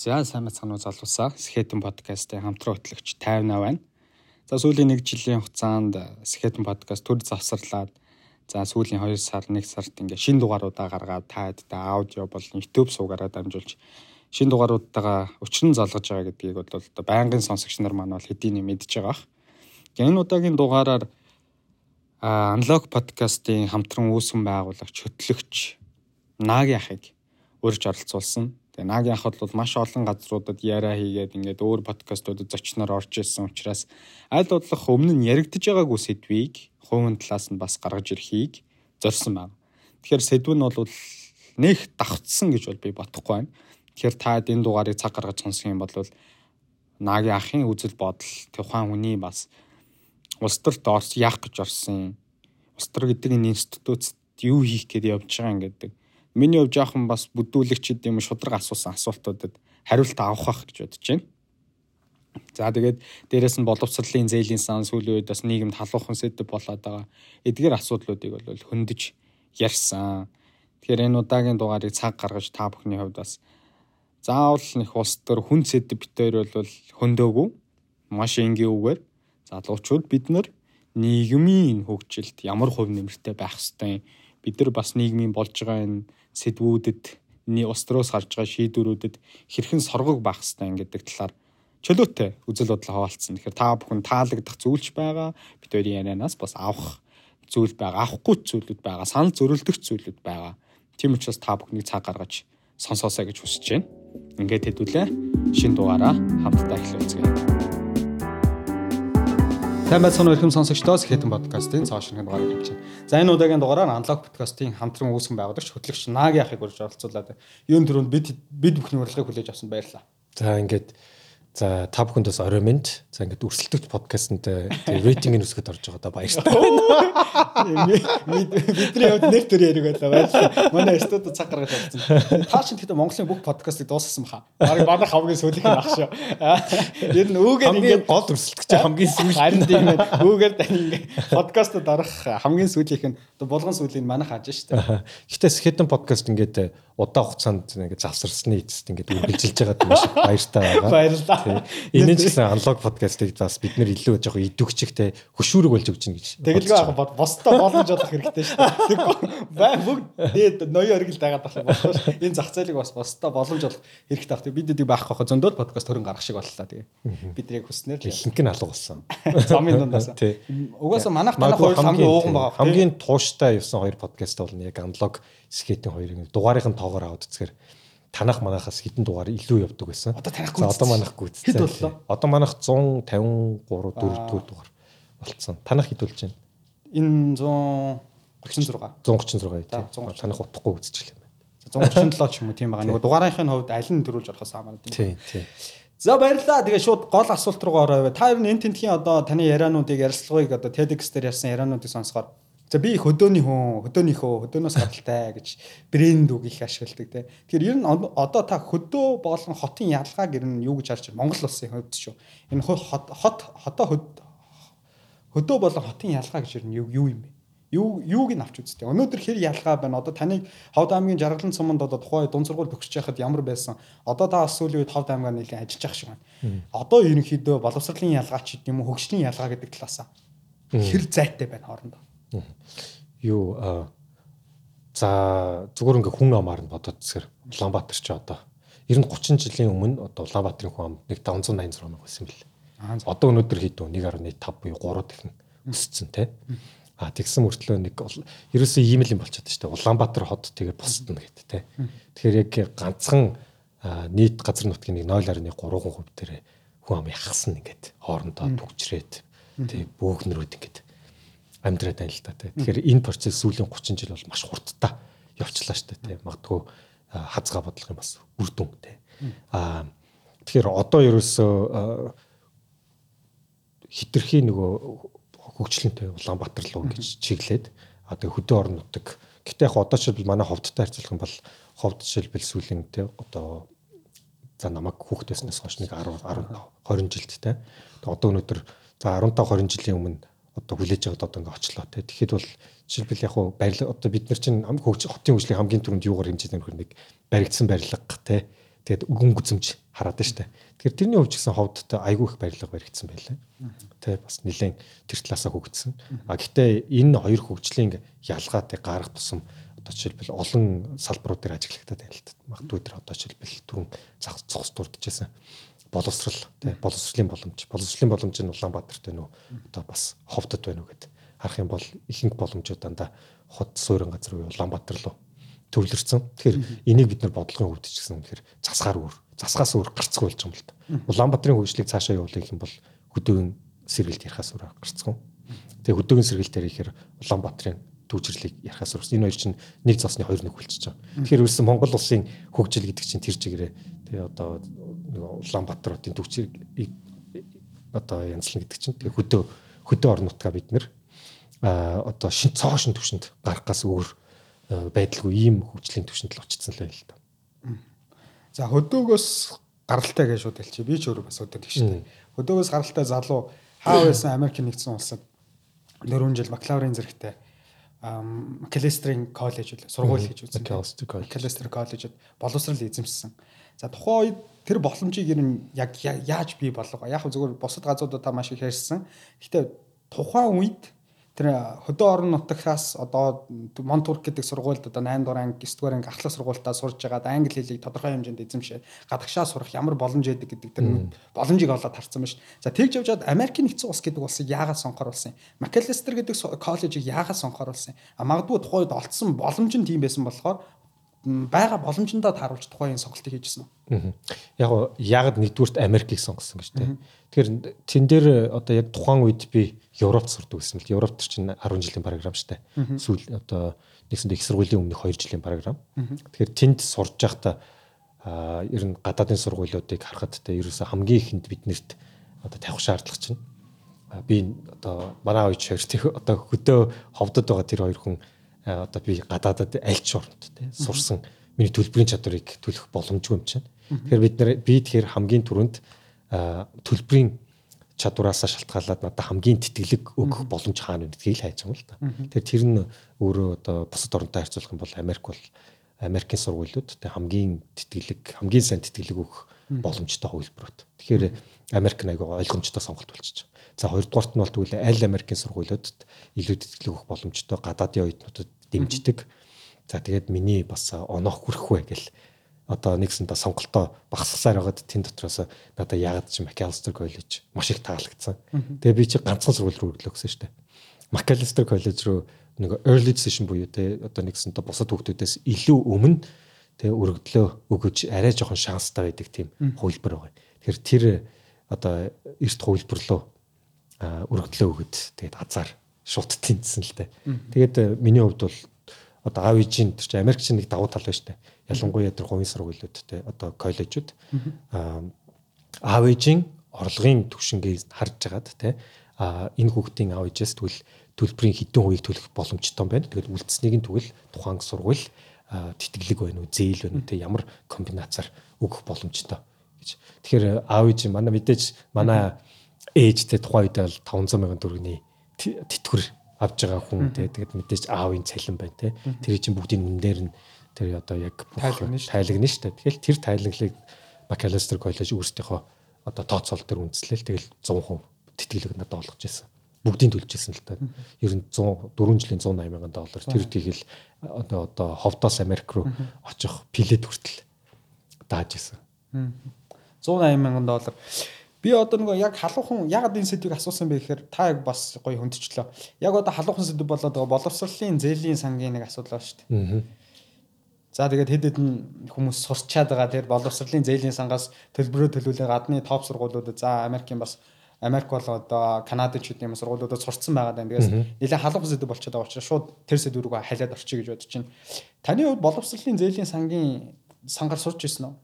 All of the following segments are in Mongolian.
За сайн мэцхан уу залуусаа Скетэн подкастын хамтран хөтлөгч 58 байна. За сүүлийн 1 жилийн хугацаанд Скетэн подкаст төр завсарлаад за сүүлийн 2 сар 1 сард ингээ шин дугааруудаа гаргаад таад та аудио болон YouTube суугаараа дамжуулж шин дугааруудтайгаа өчрөн залгаж байгаа гэдгийг бол одоо байнгын сонсогч нар маань бол хэдийн мэдж байгаа. Энэ удаагийн дугаараар Unlock подкастын хамтран үүсгэн байгуулагч хөтлөгч Наги ахыг урьж оролцуулсан Тэгээ Нагийн ахад бол маш олон газруудад яриа хийгээд ингээд өөр подкастуудад зочноор орж ирсэн учраас аль бодлох өмнө нь яригдж байгаагүй сэдвийг хувийн талаас нь бас гаргаж ирэхийг зорьсон байна. Тэгэхээр сэдв нь бол нэг давтсан гэж бол би бодохгүй байна. Тэгэхээр та энэ дугаарыг цаг гаргаж сонсох юм бол Нагийн ахын үзэл бодол тухайн хүний бас улс төрт орс яах гэж орсон. Улс төр гэдэг энэ институтд юу хийх гээд явж байгаа юм гэдэг Миний хувьд жоохон бас бүдүүлэгчд юм шудраг асуусан асуултуудад хариулт авах гэж бодож байна. За тэгээд дээрэс нь боловсролын зээлийн сан сүүлийн үед бас нийгэмд халуухан сэдв болоод байгаа. Эдгээр асуудлуудыг бол хөндөж ярьсан. Тэгэхээр энэ удаагийн дугаарыг цаг гаргаж та бүхний хувьд бас заавал нэг улс төр хүн сэдв битээр бол хөндөөгүй маш энгийн үгээр залуучууд бид нар нийгмийн хөгжилд ямар хувь нэмэртэй байх ёстой бид нар бас нийгмийн болж байгаа энэ сэдвүүдэд ни устроос гарч байгаа шийдвэрүүдэд хэрхэн соргог байх хэвээр гэдэг талаар чөлөөтэй үзэл бодол хаваалцсан. Тэгэхээр та бүхэн таалагдах зүйлч байгаа. Бид хоёрын ярианаас бас авах зүйл байгаа, авахгүй зүйлүүд байгаа, санал зөрөлдөх зүйлүүд байгаа. Тийм учраас та бүхний цаг гаргаж сонсоосаа гэж хүсэж байна. Ингээд хэдүүлээ шин дугаараа хамтдаа эхлүүлцгээе. Сайн байцгаана ихэм сонсогчдоос Хэтэн подкастын цааш шинэ дугаар хийж байна. За энэ удаагийн дугаараар Unlock подкастын хамтран үүсгэн байгуулагч хөтлөгч Наги ахыг урьж оролцуулаад юун төрөнд бид бид бүхний урилгыг хүлээж авсан баярлалаа. За ингээд За та бүхэнд бас орой минь. За ингээд өрсөлдөгч подкастт рейтингийн үсгэд орж байгаа да баяртай байна. Бидний хувьд нэр төр яриг байлаа баярлалаа. Манай студид цаг гаргаж авсан. Та чинь тэгтээ Монголын бүх подкастыг дуусгасан баха. Бараг манай хамгийн сүүлийнх нь ах шүү. Ер нь үүгээр ингээд гол өрсөлдөгч хамгийн сүүл. Харин тийм ээ. Тань ингээд подкастад орох хамгийн сүүлийнх нь булган сүүлийн манайх хааж штэ. Гэтэ Skeleton podcast ингээд удаан хугацаанд ингээд завсарсны эцэст ингээд үргэлжилж байгаад маш баяртай байгаа. Баярлалаа. Энэ ч гэсэн аналог подкастыг бас бид нэр илүү жоох идэвхчихтэй хөшүүрэг болж өгч гин гэж. Тэгэлгүй аа бостой боломж олох хэрэгтэй шүү дээ. Бай бүгд ноён оргил дагаад байх болохоо ш. Энэ зах зээлийг бас бостой боломж олох хэрэгтэй авах. Бид дэдэг байх хаа зөндөл подкаст хөрөнгө гаргах шиг боллоо тэгээ. Бидний хүснээр л ихэнх нь алга болсон. Замын дундаас. Угаасаа манайх манайх хоёр хамгийн ууган байгаа. Хамгийн тууштай явсан хоёр подкаст бол яг аналог скетийн хоёрын дугаарынхын тоогоор аваад үзэхээр танах манахаас хэдэн дугаар илүү явдаг байсан. Одоо танихгүй. Одоо манах гүйцсэн. Хэд боллоо? Одоо манах 153 4 дугаар дугаар болцсон. Танах хэд болж байна? Энэ 136. 136 тийм. Танах утахгүй үзчихлээ юм байна. 137 ч юм уу тийм байгаа. Нөгөө дугаарынхын хувьд аль нь төрүүлж орохоос хамаарна тийм. Тийм. За баярлалаа. Тэгээ шууд гол асуулт руугаа ороо. Та ер нь энэ тентхийн одоо таны яриануудыг ярилцлагыг одоо TEDx дээр ярьсан яриануудыг сонсохоор За би хөдөөний хүн, хөдөөнийхөө хөдөөнөөс гадалтай гэж брэнд үг их ашигладаг те. Тэгэхээр ер нь одоо та хөдөө болон хотын ялгааг ер нь юу гэж харж байна? Монгол улсын хувьд шүү. Энэ хот хот хотоо хөдөө болон хотын ялгаа гэж ер нь юу юм бэ? Юу юуг нь авч үзтээ. Өнөөдөр хэр ялгаа байна? Одоо таныг Ховд аймгийн Жаргалан цуманд одоо тухай дунд сургууль төгсөж байхад ямар байсан? Одоо та бас сүүлийн үед Ховд аймгаар нэлээд ажиллаж байгаа шиг байна. Одоо ерөнхийдөө боловсролын ялгаа ч гэдэм үү хөгжлийн ялгаа гэдэг талаас хэр зайтай байна хоорондоо юу за зүгээр ингээ хүн амаар нь бодоод зэрэг Улаанбаатар ч одоо ер нь 30 жилийн өмнө одоо Улаанбаатарын хүн ам нэг 586 мянга байсан бэл. Одоо өнөөдөр хэд вэ? 1.5 буюу 3 дахин өссөн те. А тэгсэн мөртлөө нэг ерөөсөө ийм л юм болчиход штэ. Улаанбаатар хот тэгээд босдно гэдэг те. Тэгэхээр яг ганцхан нийт газар нутгийн нэг 0.3% дээр хүн ам яхсан ингээд хоорондоо түгжрээд тэг бөөгнөрүүд ингээд амьдраад байна л та тий. Тэгэхээр энэ процесс сүүлийн 30 жил бол маш хурдтай явчлаа шүү дээ тий. Магадгүй хазгаа бодлого юм бас үр дүн тий. Аа тэгэхээр одоо ерөөсөө хитрхийн нөгөө хөгжлөнтэй Улаанбаатар руу гэж чиглээд а тэгээ хөдөө орон нутаг гэтээ яг одоо ч манай ховдтой харьцуулах юм бол ховд жишээлбэл сүүлийн тий одоо за намайг хүүхдээснээс хойш нэг 10 10 20 жилд тий. Одоо өнөөдөр за 15 20 жилийн өмнө одоо хүлээж аваад одоо ингээ очлоо те. Тэгэхэд бол жишээлбэл яг хуу барилга одоо бид нар чинь хөгж хотын хөгжлийн хамгийн түрүүнд юугаар хэмжээд нөхөр нэг баригдсан барилга те. Тэгээд гүн гүзэмж хараад штэ. Тэгэхээр тэрний хувьд ч гэсэн ховдтой айгүй их барилга баригдсан байлаа. Тэ бас нэлээд тэр талаасаа хөгжсөн. А гэхдээ энэ хоёр хөгжлийн ялгаатай гарах тусам одоо жишээлбэл олон салбарууд дээр ажиглагтаад байл та. Магадгүй тэр одоо жишээлбэл түрүүн зах цогц дурдчихсан боловсрал тий боловсролын боломж боловсролын боломж нь Улаанбаатарт байна уу одоо бас ховдод байна уу гэд харах юм бол ихэнх боломжууд дандаа хот суурин газар уу Улаанбаатар руу төвлөрсөн. Тэгэхээр энийг бид нар бодлогын хөвдөж гэсэн үнэхээр засгаар өөр засгаас өөр гарцгүй болж юм л та. Улаанбаатарын хөгжлийг цаашаа явуулах юм бол хөдөөгийн сэргэлт ярихаас өөр гарцгүй. Тэгээ хөдөөгийн сэргэлт ярихаар Улаанбаатарын төвчрлийг ярихаас өөр энэ хоёр чинь нэг засны хоёр нэг болчихж байгаа. Тэгэхээр ерөөсөн Монгол улсын хөгжил гэдэг чинь тэр чигээрээ тэгээ одоо нэг Улаанбаатарын төвчрийг одоо янзлна гэдэг чинь тэгээ хөдөө хөдөө орон нутгаа бид нэр а одоо шин цоо шин төвшөнд гарахгаас өөр байдалгүй ийм хөгжлийн төвшөнд л очсон л байл л та. За хөдөөгөөс гаралтай гэж шууд хэлчих. Би ч өөрөө бас өдөр тэгш дээ. Хөдөөгөөс гаралтай залуу хаа байсан Америк нэгдсэн улсад 4 жил бакалаврын зэрэгтэй Макалестрийн коллеж үлээ сургууль гэж үзсэн. Макалестер коллежид боловсрал эзэмшсэн. За тухайн үед тэр боломжийг ер нь яг яаж бий болгоо. Яг зөвхөн бусад газруудаа маш их ярьсан. Гэхдээ тухайн үед тэр хөдөө орон нутгаас одоо Монтурк гэдэг сургуульд одоо 8 дугаар анги 9 дугаар анги ахлах сургуультаа сурж байгаад англи хэлийг тодорхой хэмжээнд эзэмшээ гадагшаа сурах ямар боломж өгдөг гэдэг тэр боломжийг олоод харсан байна шүү. За тэгж явжгаад Америкийн нэгдсэн улс гэдэг улсыг яагаад сонгохоор болсон юм? Макалестер гэдэг коллежийг яагаад сонгохоор болсон юм? А магадгүй тухайн үед олцсон боломж нь тийм байсан болохоор байгаа боломжтой тааруулж тухайн сонголтыг хийжсэн? Яг яг нэгдүгürt Америкийг сонгосон гэж тийм. Тэгэхээр тэн дээр одоо яг тухайн үед би Европт сурдаг гэсэн л Европт чинь 10 жилийн програм штэ. Сүүл одоо нэгсэндээ их сургуулийн өмнөх 2 жилийн програм. Тэгэхээр тэнд сурж байхдаа ер нь гадаадын сургуулиудыг харахад те ерөөсө хамгийн ихэнд биднэрт одоо тавих шаардлага чинь би одоо манай хоёр тех одоо хөдөө ховдод байгаа тэр хоёр хүн одоо би гадаадад аль ч оронд те сурсан миний төлбөрийн чадварыг төлөх боломжгүй юм чинь. Тэгэхээр бид нар би тэгэхээр хамгийн түрүүнд төлбөрийн чадвараасаа шалтгаалаад надад хамгийн тэтгэлэг өгөх боломж хаана вэ гэдгийг хайж байгаа юм л да. Тэгэхээр тэр нь өөрөө одоо бусад оронтой харьцуулах юм бол Америк бол Америкийн сургуулиуд тэг хамгийн тэтгэлэг хамгийн сайн тэтгэлэг өгөх боломжтой хувилбарууд. Тэгэхээр Америк нэг ойлгомжтой сонголт болчихж байгаа. За хоёрдугаарт нь бол тэгвэл аль Америкийн сургуулиудад илүү тэтгэлэг өгөх боломжтой гадаадын оюутнуудад дэмждэг. За тэгээд миний бас оноох хүрэх вэ гэл одоо нэгсэндээ сонголтоо багасгасаар байгаад тэн дотроос надаа яагаад ч Макалстер коллеж маш их таалагдсан. Тэгээ би чи ганцхан сургууль руу өглөө гэсэн дээ. Макалстер коллеж руу нэг early decision буюу те одоо нэгсэндээ бусад хүүхдүүдээс илүү өмнө тэгээ өргөдлөө өгөж арай жоохон шанстай байдаг тийм хувилбар байгаа. Тэгэхээр тэр одоо эрт хувилбар руу өргөдлөө өгöd тэгээд азар шууд тэнцсэн л дээ. Тэгээд миний хувьд бол одоо аав ээжийн тэр чинь Америкч нэг давуу тал байна шүү дээ. Ялангуяа тэр хувийн сургуулиуд те одоо коллежууд аав ээжийн орлогын түвшингийг харж байгаад те энэ хүүхдийн аав ээжээс тэгвэл төлбөрийн хэдэн хувийг төлөх боломжтой байна. Тэгэл үлдсэнийг нь тэгвэл тухайн сургууль тэтгэлэг байна уу, зээл байна уу те ямар комбинацаар өгөх боломжтой гэж. Тэгэхээр аав ээж манай мэдээж манай ээжтэй тухайн үед бол 500 сая төгрөгийн тэтгэвэр авж байгаа хүн те. Тэгээд мэдээж аавын цалин байна те. Тэр чинь бүгдийн нэн дээр нь тэр одоо яг тайлагна шүү дээ. Тэгэл тэр тайлаглыг Макалестер коллеж өөрсдийнхөө одоо тооцоол дээр үндэслэл. Тэгэл 100% тэтгэлэг надад олгож ирсэн. Бүгдийн төлж ирсэн л та. Ер нь 100 4 жилийн 180 сая доллар. Тэр тийгэл одоо одоо ховдоос Америк руу очих пилет хүртэл дааж ирсэн. 180 сая доллар Би одоо нөгөө яг халуухан ягаад энэ сэдвийг асуусан бэ гэхээр та яг бас гоё хүндчлээ. Яг одоо халуухан сэдв болоод байгаа боловсролын зээлийн сангийн нэг асуудал байна шүү дээ. За тэгээд хэд хэдэн хүмүүс сурчаад байгаа тэр боловсролын зээлийн сангаас төлбөрөө төлүүлээ гадны топ сургуулиудад за Америкийн бас Америк бол одоо Канадад ч гэдэм сургуулиудад сурцсан байгаа даа. Тэгээс нэлээд халуухан сэдв болчиход байгаа учраас шууд тэр сэдв рүү халиад орчих гэж бодож байна. Таны хувьд боловсролын зээлийн сангийн сангаар сурч ирсэн үү?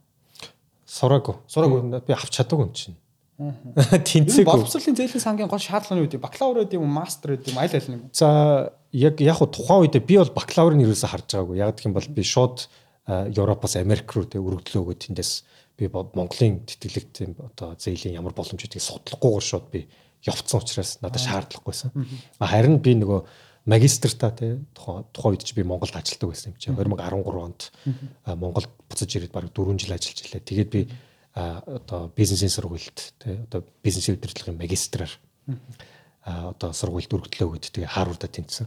Сураагүй. Сураагүй. Би авч чадаагүй юм чинь. Тэнцэг. Боловсролын зээлийн сангийн гол шаардлага нь вэ? Бакалавр гэдэг юм мастер гэдэг юм, аль аль юм? За яг яг тухайн үед би бол бакалаврын нэрээсээ харж байгаагүй. Яг гэх юм бол би шууд Европоос Америк руу тэ өргөдлөө өгөө тэндээс би Монголын тэтгэлэгт тийм одоо зээлийн ямар боломжуудыг судлахгүйгээр шууд би явцсан учраас надад шаардлагагүйсэн. Харин би нөгөө магистртаа тий тухайн үед чи би Монголд ажилладаг байсан юм чи 2013 онд Монголд буцаж ирээд бараг 4 жил ажиллаж илээ. Тэгээд би одоо бизнесийн сургуульд тий одоо бизнесийн удирдлагын магистраар а одоо сургуульд өргөдлөө гэд тэгээ Харвардад тэнцсэн.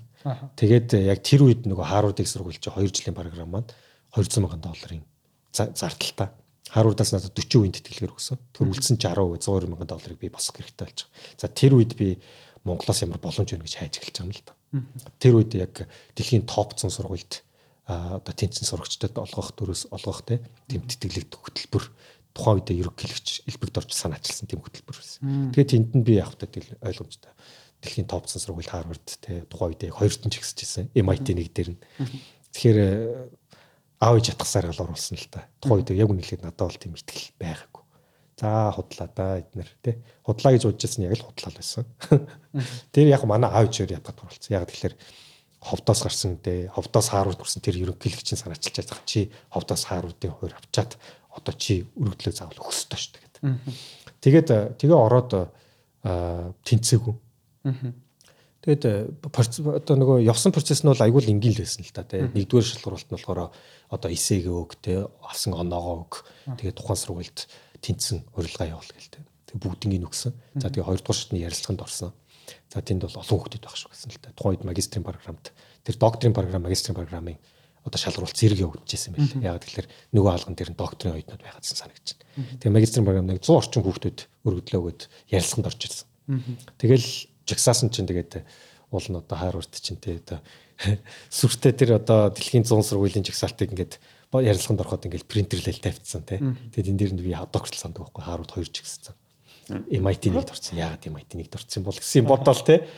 Тэгээд яг тэр үед нөгөө Харвардыг сургуульч 2 жилийн програм маань 200 сая долларын зардалтай. Харвардаас надад 40% тэтгэлгээр өгсөн. Тэр үлдсэн 60% 120 сая долларыг би босгох хэрэгтэй болж байгаа. За тэр үед би Монголоос ямар боломж өгнө гэж хайж эхэлж байгаа юм л да. Тэр үед яг дэлхийн топ 100 сургуульд одоо тэнцэн сурагчдад олгох дөрөөс олгох тийм тэтгэлэг хөтөлбөр тухайн үедээ ерөнхийлөгч элбэгд орж санаачилсан тийм хөтөлбөр байсан. Тэгээд тэнд нь би явахдаа тэгэл ойлгомжтой. Дэлхийн топ сургууль Харвард те тухайн үедээ хоёрт нь ч ихсэж ирсэн. MIT нэг дээр нь. Тэгэхээр аав ээж ятгасаар гал оруулсан л та. Тухайн үедээ яг үнэхээр надад бол тийм ихтгэл байгаагүй. За худлаа да эднэр те. Худлаа гэж бодчихсон яг л худлаа л байсан. Тэр яг манай аав ээжээр ятгаад оруулсан. Яг тэгэхээр ховдоос гарсан те ховдоос хаарууд хүрсэн тэр ерөнхийлөгчийн санаачилж байгаа чи ховдоос хааруудын хойр авчаад одоо чи өргөдлөө заавал өгөх ёстой шүү дээ гэдэг. Тэгээд тэгээ ороод тэнцээгүй. Тэгээд одоо нөгөө явсан процесс нь бол айгүй л энгийн л байсан л та тий. Нэгдүгээр шалгуулалт нь болохоор одоо эсэгээ өг тий авсан оноогоо өг. Тэгээд тухайн сургуульд тэнцсэн урилга явуул гээл тий. Тэгээд бүгднийг өгсөн. За тэгээд хоёрдугаар шатны ярилцлаганд орсон. За тэнд бол олон хүмүүс байх шүү гэсэн л та. Тухайн үед магистрийн програмд тэр докторийн програм магистрийн програмын одоо шалгуулт зэрэг явагдчихсан байл. Яг тэгэхээр нөгөө хаалган дээр нь докторийн оюутнууд байгаадсан санагдаж байна. Тэгээ магистрийн програмд 100 орчим хүүхдүүд өргөдлөө өгöd ярилцлаганд орж ирсэн. Тэгэл жагсаасан чинь тэгээд уул нь одоо Харвард чинь тэ одоо сүртэй тэр одоо дэлхийн 100 сургуулийн жагсаалтыг ингээд ярилцлаганд ороход ингээд принтерлэл тавьчихсан тэ. Тэгээд энэ дээр нь би докторл санд байхгүй Харвард хоёр жигссэн. MIT нэгт орсон. Яагаад MIT нэгт орсон бол гэсэн бодоол те.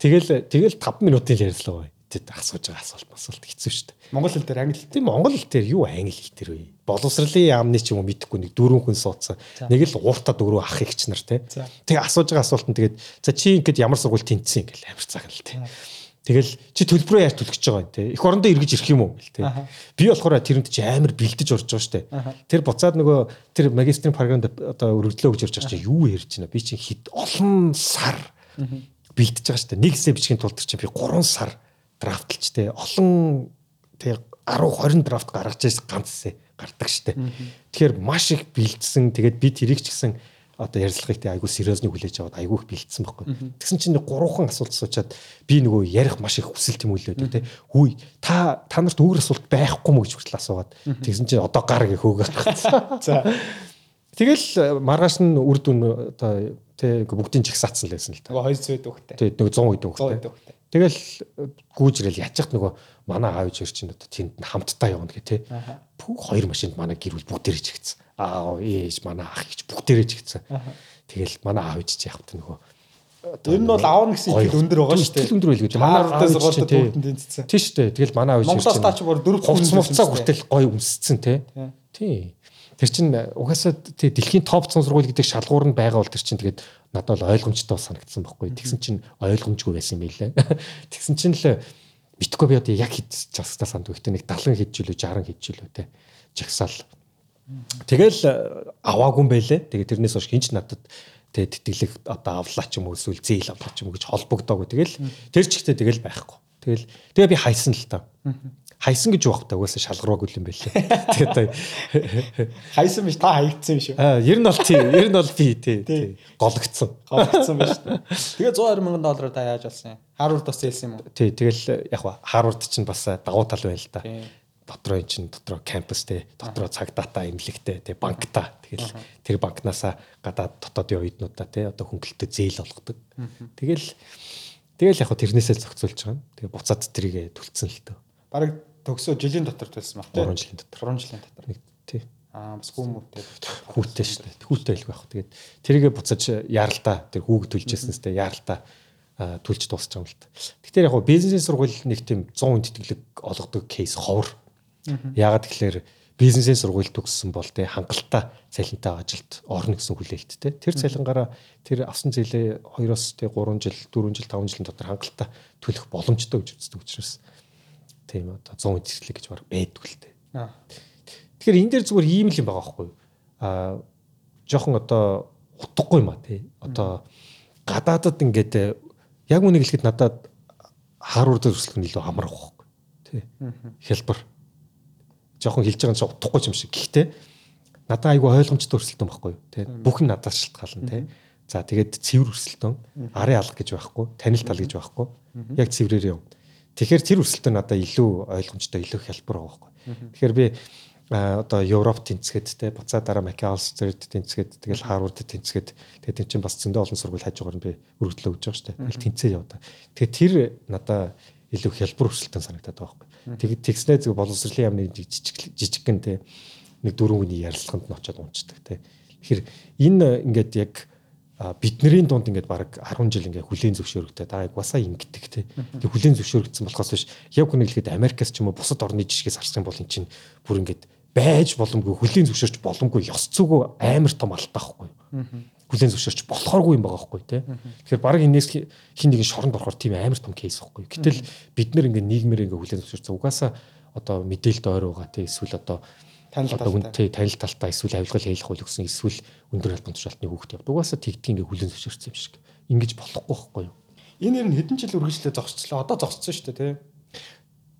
Тэгэл тэгэл 5 минутын ярилцлага бай тэд асууж байгаа асуулт асуулт хэцүү шүү дээ. Монгол хэл дээр англи тийм Монгол хэл дээр юу англи хэл дээр вэ? Боловсролын яамны ч юм уу мэдэхгүй нэг дөрвөн хүн суудсан. Нэг л уурта дөрөв ах ихч нар те. Тэгээ асууж байгаа асуулт нь тэгээд за чи ингэдэг ямар сургууль тэнцсэн ингээл амар цагаал те. Тэгэл чи төлбөрөө яаж төлөх гэж байгаа юм те. Эх орондоо эргэж ирэх юм уу гэл те. Би болохоор тэрэнд чи амар бэлдэж орж байгаа штэ. Тэр буцаад нөгөө тэр магистрийн програмд одоо өргөдлөө гэж орж байгаа чи юу ярьж байна. Би чи хэд олон сар бэлдэж байгаа штэ. Нэг хэсэг бичгийн тулд чи би 3 сар драфтлж те олон тэг 10 20 драфт гаргаж ирсэн ганц гардаг штэ. Тэгэхээр маш их бэлдсэн. Тэгээд би тэрийг ч гэсэн одоо ярилцлагыг те айгүй сериозны хүлээж аваад айгүй их бэлдсэн байхгүй. Тэгсэн чинь гурван асуулт суучаад би нөгөө ярих маш их хүсэлт юм үлээ те. Хүй та та нарт өөр асуулт байхгүй мө гэж хүртэл асуугаад тэгсэн чинь одоо гар гэх багцсан. За Тэгэл маргааш нь үр дүн одоо тий бүгдийн чигсаацсан л байсан л та. Нөгөө 200 дөхтэй. Тий нөгөө 100 дөхтэй. Тэгэл гүүжрэл ячих нөгөө манай аав ээж чинь одоо тэнд хамтдаа явна гэх тээ. Бүх хоёр машинд манай гэр бүл бүгдээрээ чигцсэн. Аа ээж манай ах гэж бүгдээрээ чигцсэн. Тэгэл манай аав ээж чинь явахт нөгөө Тэр нь бол аавна гэсэн итгэл өндөр байгаа шүү дээ. Өндөр байлгүй. Манай аавдаас гол төвөнд тэнцсэн. Тийм шүү дээ. Тэгэл манай аав чинь Монголоос таач бүр дөрөв хувцс мувцаа хүртэл гой өмсцэн тий. Тий. Тэр чинь угаасаа тий дэлхийн топ 100 сургууль гэдэг шалгуур нь байгаа бол тэр чинь тэгээд надад бол ойлгомжтой санагдсан байхгүй. Тэгсэн чинь ойлгомжгүй байсан юм билээ. Тэгсэн чинь л битгүй би одоо яг хэд жагсаа санд өгтөө нэг 70 хэд жилүү 60 хэд жилүү те жагсаал. Тэгэл э, аваагүй юм байлээ. Тэгээ тэрнээс хойш хинч надад тэгээ тэтгэлэг одоо авлаа ч юм уу эсвэл зээл авлаа ч юм уу гэж холбогдоогүй. Тэгэл тэр ч ихтэй тэгэл байхгүй. Тэгэл тэгээ би хайсан л та хайсан гэж байх та угаасаа шалгараагүй юм байлээ. Тэгээд хайсан биш та хаягдсан юм шүү. Аа, ер нь бол тий, ер нь бол би тий. Гологдсон. Гологдсон байна шүү. Тэгээд 120 мянган доллараар та яаж болсон юм? Харвард бас зээлсэн юм уу? Тий, тэгэл яг ба Харвард чинь бас давуу тал байна л да. Дотроо эн чинь дотроо кампустэй, дотроо цаг дата имлэгтэй, тий банкта. Тэгэл тэр банкнасаа гадаад дотоодын оюутнуудаа тий одоо хөнгөлөлтөд зээл олгодог. Тэгэл тэгэл яг тэрнээсээ зохицуулж байгаа. Тэгээ буцаад тэрийг төлцсөн л тоо. Бараг төгсөө жилийн дотор төлсөн баг тийм 3 жилийн дотор. 3 жилийн дотор. Нэг тий. Аа бас хүмүүтэй хүүтэй шүү дээ хүүтэй байлгүй байх. Тэгээд тэрийгэ буцаж яаралдаа тэр хүүг төлжсэнээс тэ яаралдаа төлж дуусч байгаа юм л та. Тэгэхээр яг гоо бизнесийн сургууль нэг тийм 100 тэтгэлэг олгодог кейс ховор. Яагаад тэгэхээр бизнесийн сургууль төгссөн бол тэ хангалттай цалинтай ажилд орно гэсэн хүлээлттэй. Тэр цалингаараа тэр авсан зээлээ 2-оос тэ 3 жил, 4 жил, 5 жилийн дотор хангалттай төлөх боломжтой гэж үздэг учраас тийм одоо 100 эзэслэг гэж баг байдгүй л дээ. Тэгэхээр энэ дээр зүгээр ийм л юм байгаа байхгүй юу? Аа жоохон одоо утгагүй юм а тий. Одоо гадаадад ингээд яг үнийг хэлэхэд надад хаарур дээр өсөлт нь илүү амар байхгүй тий. Хялбар. Жоохон хэлж байгаа нь утгагүй юм шиг. Гэхдээ надад айгүй ойлгомжтой өрсөлдөөн байхгүй юу? Те бүх нь надаас шалтгаална те. За тэгээд цэвэр өрсөлдөөн. Арын алга гэж байхгүй. Танил тал гэж байхгүй. Яг цэврээр юм тэгэхээр тэр өрсөлдөөн надад илүү ойлгомжтой илүү хялбар байгаа байхгүй тэгэхээр би одоо Европ тэнцгээд те буцаа дараа Макалстерд тэнцгээд тэгэл Харвард тэнцгээд тэгээд тэн чинь бас зөндөө олон сургууль хажуугаар нь би өргөдлөө өгж байгаа шүү дээ. Тэгэл тэнцээ яваа. Тэгээд тэр надаа илүү хялбар өрсөлдөөн санагдаад байгаа байхгүй. Тэгээд тэгснээ зөв боловсролын яамны жижиг жижигхэн те нэг дөрвөн хүний ярилцлаганд нь очиод унцдаг те. Тэгэхээр энэ ингээд яг бидний дунд ингээд баг 10 жил ингээд хүлийн зөвшөөрөгтэй. Та яг басаа ингэдэг те. Тэг хүлийн зөвшөөрөгдсөн болохоос биш. Яг үнэ хэлэхэд Америкас ч юм уу бусад орны жишгээс харсан бол эн чинь бүр ингээд байж боломгүй хүлийн зөвшөөрч боломгүй ёс зүгөө амар том алдаа байхгүй хүлийн зөвшөөрч болохооргүй юм байгаа байхгүй тий. Тэгэхээр баг энэс хин нэгэн шоронд орохоор тийм амар том кейс байхгүй. Гэтэл бид нэр ингээ нийгмээр ингээ хүлийн зөвшөөрч угаасаа одоо мэдээлэлд ойр байгаа тий эсвэл одоо танил талтай. танил талтай эсвэл авилгал хийх үйл өгсөн эсвэл өндөр албан тушаалтны хүүхд явд. Угаасаа тэгдгийн ингээ хүлийн зөвшөөрсөн юм шиг. Ингиж болохгүй байхгүй юу? Энэ нэр нь хэдэн жил үргэлжлээ зогсчлаа. Одоо зогссон шүү дээ тий.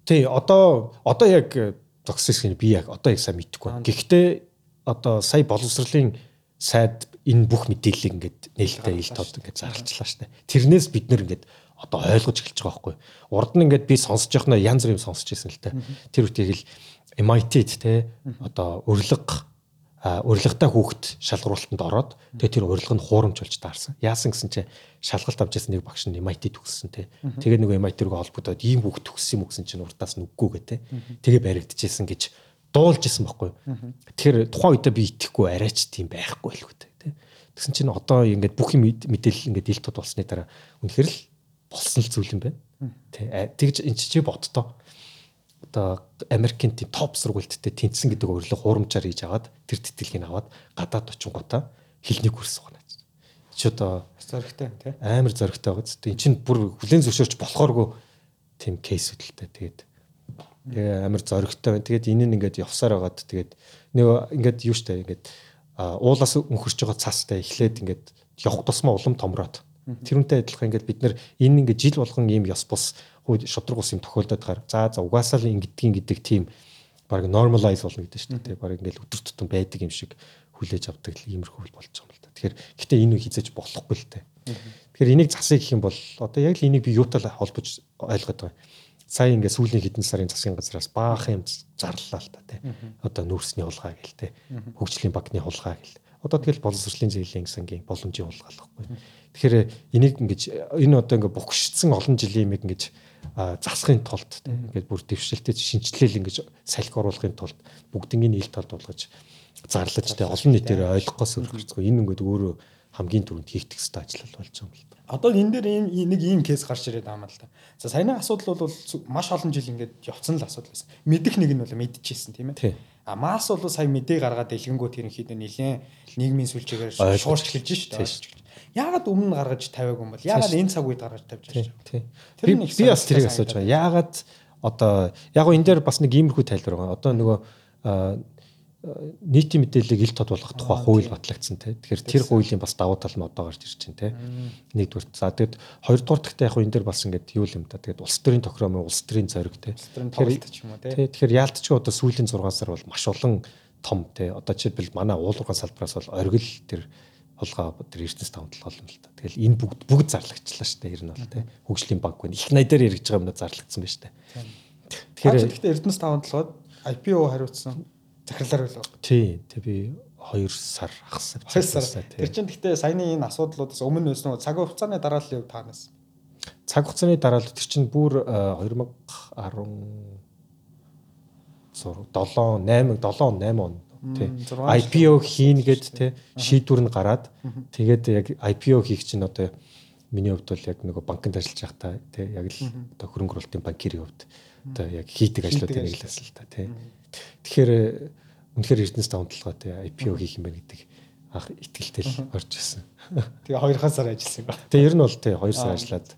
Тий, одоо одоо яг зогссон би яг одоо яг сайн мэдэхгүй. Гэхдээ одоо сая боловсролын сайд энэ бүх мэдээллийг ингээд нээлттэй ил тод ингээд зарлцлаа штэ. Тэрнээс бид нэр ингээд одоо ойлгож эхэлж байгаа байхгүй. Урд нь ингээд би сонсож явахнаа янз бүрийн сонсож ирсэн л та. Тэр үеийг л MIT-д те одоо урилга урилгатай хүүхэд шалгуултанд ороод тэгээ тэр урилга нь хуурамч болж таарсан. Яасан гэсэн чинь шалгалт авч ясан нэг багш нь MIT төгссөн те. Тэгээ нэг MIT рүү холбогдоод ийм хүүхэд төгссөн юм гэсэн чинь урдаас нь үггүй гэ те. Тэгээ баригдчихсэн гэж дуулж исэн байхгүй. Тэгэхээр тухайн үедээ би итгэхгүй арайч тийм байхгүй л үү те. Тэгсэн чинь одоо ингээд бүх мэдээлэл ингээд ил тод болсны дараа үнэхээр л болсон л зүйл юм байна. Тэ тэгж энэ чи бодтоо одоо Америкийн тийм топ сургуульттай тэнцсэн гэдэг өрлөг хуурамчаар хийж аваад тэр тэтгэлгийг аваад гадаад очингуудаа хэлний курс гоноо. Чи одоо зоригтой тий амар зоригтой байгаа. Тэ эн чинь бүр хүлэн зөвшөөрч болохооргүй тийм кейс үдэлтэй. Тэгээд тэгээ амар зоригтой байна. Тэгээд энэ нь ингээд явсаар байгаад тэгээд нэг ингээд юу штэ ингээд уулаас өнхөрч байгаа цастай эхлээд ингээд явах тусмаа улам томроод тэрүүнтэй адилхан ингээд бид нар энэ ингээд жил болгон ийм ёс бус шудраг ус юм тохиолдоод гар. За за угаасаа л ингэдгийн гэдэг тийм баг normalize болно гэдэг шүү дээ. Баг ингээл өдөр тутам байдаг юм шиг хүлээж авдаг л иймэрхүү болж байгаа юм л да. Тэгэхээр гэтээ энэ хизээж болохгүй л дээ. Тэгэхээр энийг засыг гэх юм бол одоо яг л энийг би юутай холбож ойлгоод байгаа. Сая ингээд сүүлийн хэдэн сарын засгийн газраас баахан юм зарлалаа л та тий. Одоо нүүрсний хулгай гэл тий. Хөгжлийн банкны хулгай гэл. Одоо тэгэл боловсролын зээлийн сангийн боломжийн хулгай л баггүй. Тэгэхээр энийг ингэж энэ одоо ингээд бухшдсан олон жилийн юм ингэж засахын тулд ингээд бүр дэвшилтэд шинжилэл ингэж салхи оруулахын тулд бүгднийг ил талд болгож зарлаж тэ олон нийтээр ойлгохоос өргөцгөө энэ ингээд өөрөө хамгийн түрүүнд хийгдэх хэвээр ажил болж байгаа юм л да. Одоо энэ дээр ийм нэг ийм кейс гарч ирээд байгаа юм л да. За саяны асуудал бол маш олон жил ингээд явцсан л асуудал байсан. Мэдих нэг нь бол мэдчихсэн тийм ээ. А мас бол сая мэдээ гаргаад дэлгэнгүүт ерөнхийдөө нилээн нийгмийн сүлжээгээр шуурч эхэлж шүү дээ. Яагаад өмнө гаргаж тавиагүй юм бол яагаад энэ цаг үед гаргаж тавьж байгаа юм? Тэр нэг би бас тэрийг асууж байгаа. Яагаад одоо яг гоо энэ дээр бас нэг иймэрхүү тайлбар байгаа. Одоо нөгөө нийтийн мэдээллийг ил тод болгох тухай хууль батлагдсан те. Тэгэхээр тэр хуулийн бас давуу тал нь одоо гарч ирж байна те. Нэгдүгээр. За тэгэд хоёрдугаар дахьтай яг энэ дээр бас ингээд юу юм та. Тэгээд улс төрийн тохиромын улс төрийн зориг те. Тэгэхээр яалтчгүй одоо сүүлийн 6 сар бол маш олон том те. Одоо жишээлбэл манай уулуурхай салбараас бол оргил тэр хулгай тэр Эрдэнэс таван толгой юм л та. Тэгэл энэ бүгд бүгд зарлагчлаа шүү дээ. Ер нь бол тий. Хөгжлийн банк байна. Их найдаар яригдж байгаа юмнууд зарлагдсан байна шүү дээ. Тэгэхээр гэхдээ Эрдэнэс таван толгойд IPO хариуцсан захирлаар байлаа. Тий. Тэг би 2 сар хагас. 2 сар. Тэр чинь гэхдээ саяны энэ асуудлуудаас өмнө байсан уу? Цаг хугацааны дарааллын хувьд таанаас. Цаг хугацааны дараалал тэр чинь бүр 2010 7 8 7 8 он тий. IPO хийнгээд тий шийдвэр нь гараад тэгээд яг IPO хийх чинь одоо миний хувьд бол яг нөгөө банкнд ажиллаж байхдаа тий яг л одоо хөрөнгө оруулалтын банкирийн хувьд одоо яг хийдэг ажлуудыг нэг л асал та тий. Тэгэхээр үнэхээр Эрдэнэс тавталгаа тий IPO хийх юм байна гэдэг анх итгэлтэй л орж ирсэн. Тэгээ 2 сар ажилласан ба. Тэгээ ер нь бол тий 2 сар ажиллаад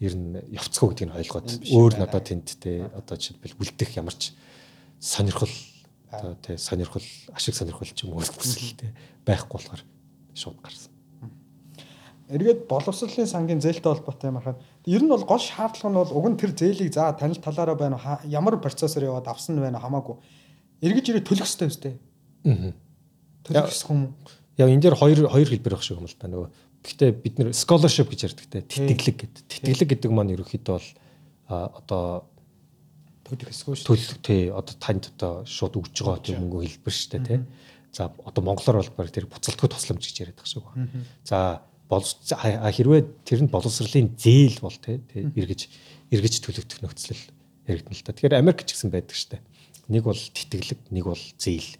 ер нь явцгүй гэдгийг ойлгоод өөр надад тэнд тий одоо жишээлбэл үлдэх ямарч сонирхол одоо тий сонирхол ашиг сонирхол ч юм уу хүсэлтэй байхгүй болохоор шууд гарсан. Эргээд боловсролын сангийн зээлтэй холбоотой юм ахад ер нь бол гол шаардлага нь бол уг нь тэр зээлийг за танил талаараа байна ямар процессор яваад авсан нь байна хамаагүй эргэж ирээ төлөх хэрэгтэй үстэй. Аа. төлөвлөсөх юм. Яг энэ дээр хоёр хоёр хэлбэр байх шиг юм л та нөгөө гэхдээ бид нэр scholarship гэж ярьдаг те тэтгэлэг гэдэг. Тэтгэлэг гэдэг маань ерөөхдөө бол одоо төлөх шүү. Төлөх тий одоо танд одоо шууд өгж байгаа тийм мөнгө хэлбэр шүү дээ тий. За одоо монголоор бол баг тэр буцалтгүй тусламж гэж яриад байгаа шүү. За хэрвээ тэрэнд боловсролын зээл бол тий эргэж эргэж төлөгдөх нөхцөл яригдана л та. Тэгэхээр Америк ч гэсэн байдаг шүү дээ. Нэг бол тэтгэлэг, нэг бол зээл.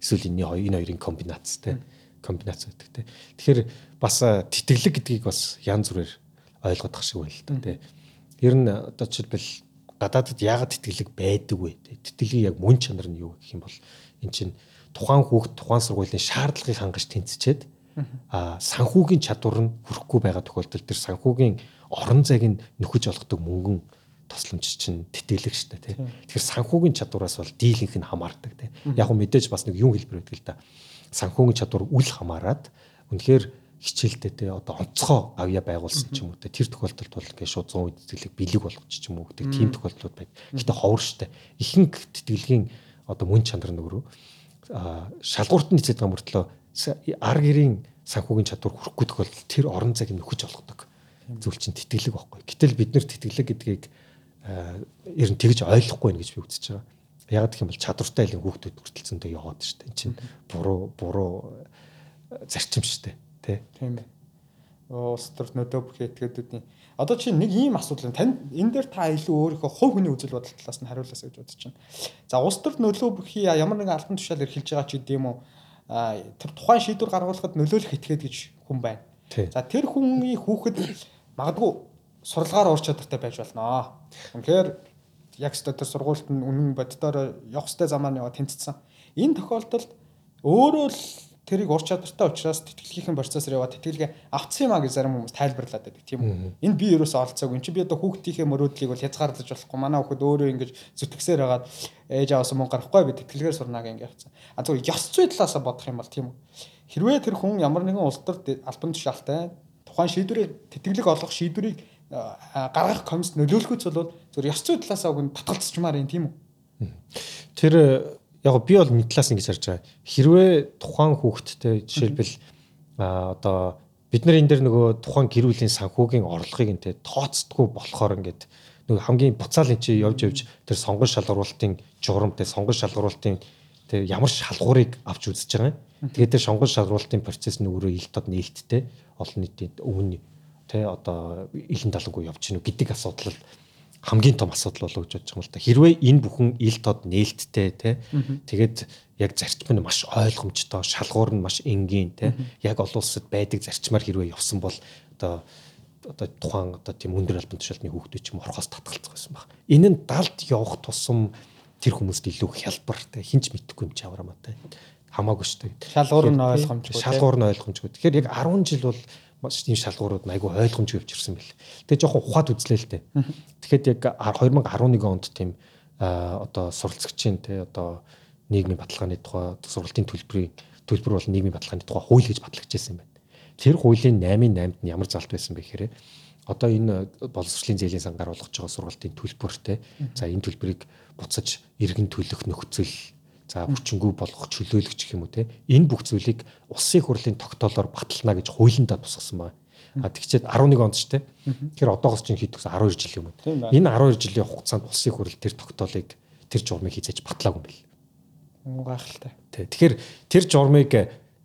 Эсвэл энэ хоёр энэ хоёрын комбинац тий комбинац байдаг тий. Тэгэхээр бас тэтгэлэг гэдгийг бас янз бүрээр ойлгоод тах шиг байна л да тий. Ер нь одоо жишээлбэл гадаадд яагаад тэтгэлэг байдаг вэ? Тэтгэлгийн яг мөн чанар нь юу гэх юм бол эн чинь тухайн хүүхд тухайн сургуулийн шаардлагыг хангаж тэнцчээд а санхүүгийн чадвар нь хүрэхгүй байгаа тохиолдолд тэр санхүүгийн орон зайг нь нөхөж олгодог мөнгөн тусламж чинь тэтгэлэг шүү дээ тий. Тэгэхээр санхүүгийн чадвараас бол дийлэнх нь хамаардаг тий. Яг нь мэдээж бас нэг юм хэлбэр байдаг л да. Санхүүгийн чадвар үл хамааран үнэхээр хичээлтэй те одоо онцгой авья байгуулсан ч юм уу те тэр тохиолдолд бол ингээд шууд 100 үед тэтгэлэг бэлэг болгоч ч юм уу гэдэг тийм тохиолдлууд байна. Гэхдээ ховор штэ. Ихэнх тэтгэлгийн одоо мөн чанар нөгөө шалгуурт нь эцэдэг мөртлөө ар гэрийн санхүүгийн чадвар хүрхгүй тохиолдолд тэр орон зайг нөхөж олгодог. Зүйл чинь тэтгэлэг байхгүй. Гэтэл бид нар тэтгэлэг гэдгийг ер нь тэгж ойлгохгүй байх гэж би үзэж байгаа. Яг гэх юм бол чадвартай айлын хүүхдүүд хүртэлцэндээ яваад штэ. Энд чинь буруу буруу зарчим штэ. Тэ. Тийм ээ. Улс төр нөдөө бүх этгээдүүдийн одоо чи нэг ийм асуудал тань энэ дээр та илүү өөрийнхөө хувь хүний үзэл бодол талаас нь хариулаас гэж бодож байна. За улс төр нөлөө бүхий ямар нэгэн албан тушаал эрхэлж байгаа ч гэдэм үү тэр тухайн шийдвэр гаргуулахад нөлөөлөх этгээд гэж хүн байна. За тэр хүний хүүхэд магадгүй сурлагаар ур чадвартай байж болно. Үнэхээр яг ч тэр сургуульд нь үнэн боддоор явах хөстэй замаар яваа тэнцсэн. Энэ тохиолдолд өөрөө л тэрийг ур чадвартай учраас тэтгэлгийнхэн процессор яваад тэтгэлгээ авцсан юм а гэж зарим хүмүүс тайлбарлаад байдаг тийм үү. Энэ би ерөөсөө олцоогүй. Энд чи би одоо хүүхдийнхээ мөрөөдлийг бол хязгаарлаж болохгүй. Манай хүүхэд өөрөө ингэж зүтгэсээр хагаад ээж аваас мөнгө гарахгүй би тэтгэлгээр сурнаа гэнгээ явцсан. А зөв ёс зүй талаас бодох юм бол тийм үү. Хэрвээ тэр хүн ямар нэгэн улс төр албан тушаалтай тухайн шийдвэрийг тэтгэлэг олгох шийдвэрийг гаргах комисс нөлөөлөхөц бол зөв ёс зүй талаас уг нь татгалцчмаар юм тийм үү. Тэр яг би бол нэг талаас ингэж харж байгаа. Хэрвээ тухайн хүүхэдтэй жишээлбэл а одоо бид нар энэ дэр нөгөө тухайн гэр бүлийн санхүүгийн орлогыг энэ тооцдгүй болохоор ингээд нөгөө хамгийн буцаал энэ чи явж явж тэр сонгон шалгуулалтын журам тэр сонгон шалгуулалтын тэр ямар шалгуурыг авч үзэж байгаа юм. Тэгээд тэр сонгон шалгуулалтын процесс нь өөрөө ил тод нээлттэй олон нийтийн өмнө тэ одоо илэн талангүй явж гинүү гэдэг асуудал хамгийн том асуудал болоо гэж бодож байгаа юм л да. Хэрвээ энэ бүхэн ил тод нээлттэй те тэгээд яг зарчим нь маш ойлгомжтой, шалгуур нь маш энгийн те яг олон улсад байдаг зарчмаар хэрвээ явсан бол одоо одоо тухайн одоо тийм өндөр албан тушаалтны хүүхдүүд ч юм орхоос татгалцах байсан баг. Энэ нь далд явах тусам тэр хүмүүст илүү хялбар те хинч мэдхгүй юм чи аврамаа те хамаагүй шүү дээ. Шалгуур нь ойлгомжгүй. Шалгуур нь ойлгомжгүй. Тэгэхээр яг 10 жил бол маш тийм шалгуурууд айгүй ойлгомжгүй явчихсан бэл. Тэгээ жоохон ухаад үзлээ л дээ. Тэгэхэд яг 2011 онд тийм одоо суралцагчийн те одоо нийгмийн баталгааны тухай сургалтын төлбөрийн төлбөр бол нийгмийн баталгааны тухай хууль гэж батлагдчихсан юм байна. Тэр хуулийн 8-8-д нь ямар залт байсан бэ гэхээр одоо энэ боловсролын зээлийн сангаар болгож байгаа сургалтын төлбөртэй за энэ төлбөрийг буцаж иргэн төлөх нөхцөл за хүчингү болгох чөлөөлөгч гэх юм уу те энэ бүх зүйлийг улсын хурлын тогтоолоор батална гэж хуулиндаа тусгасан байна. А тэгчээд 11 онд ч те. Тэгэхээр одоогоос чинь хэд гэсэн 12 жил юм уу. Энэ 12 жилийн хугацаанд улсын хурл тэр тогтоолыг тэр журмыг хийж батлаагүй юм бэл. Гайхалтай. Тэ. Тэгэхээр тэр журмыг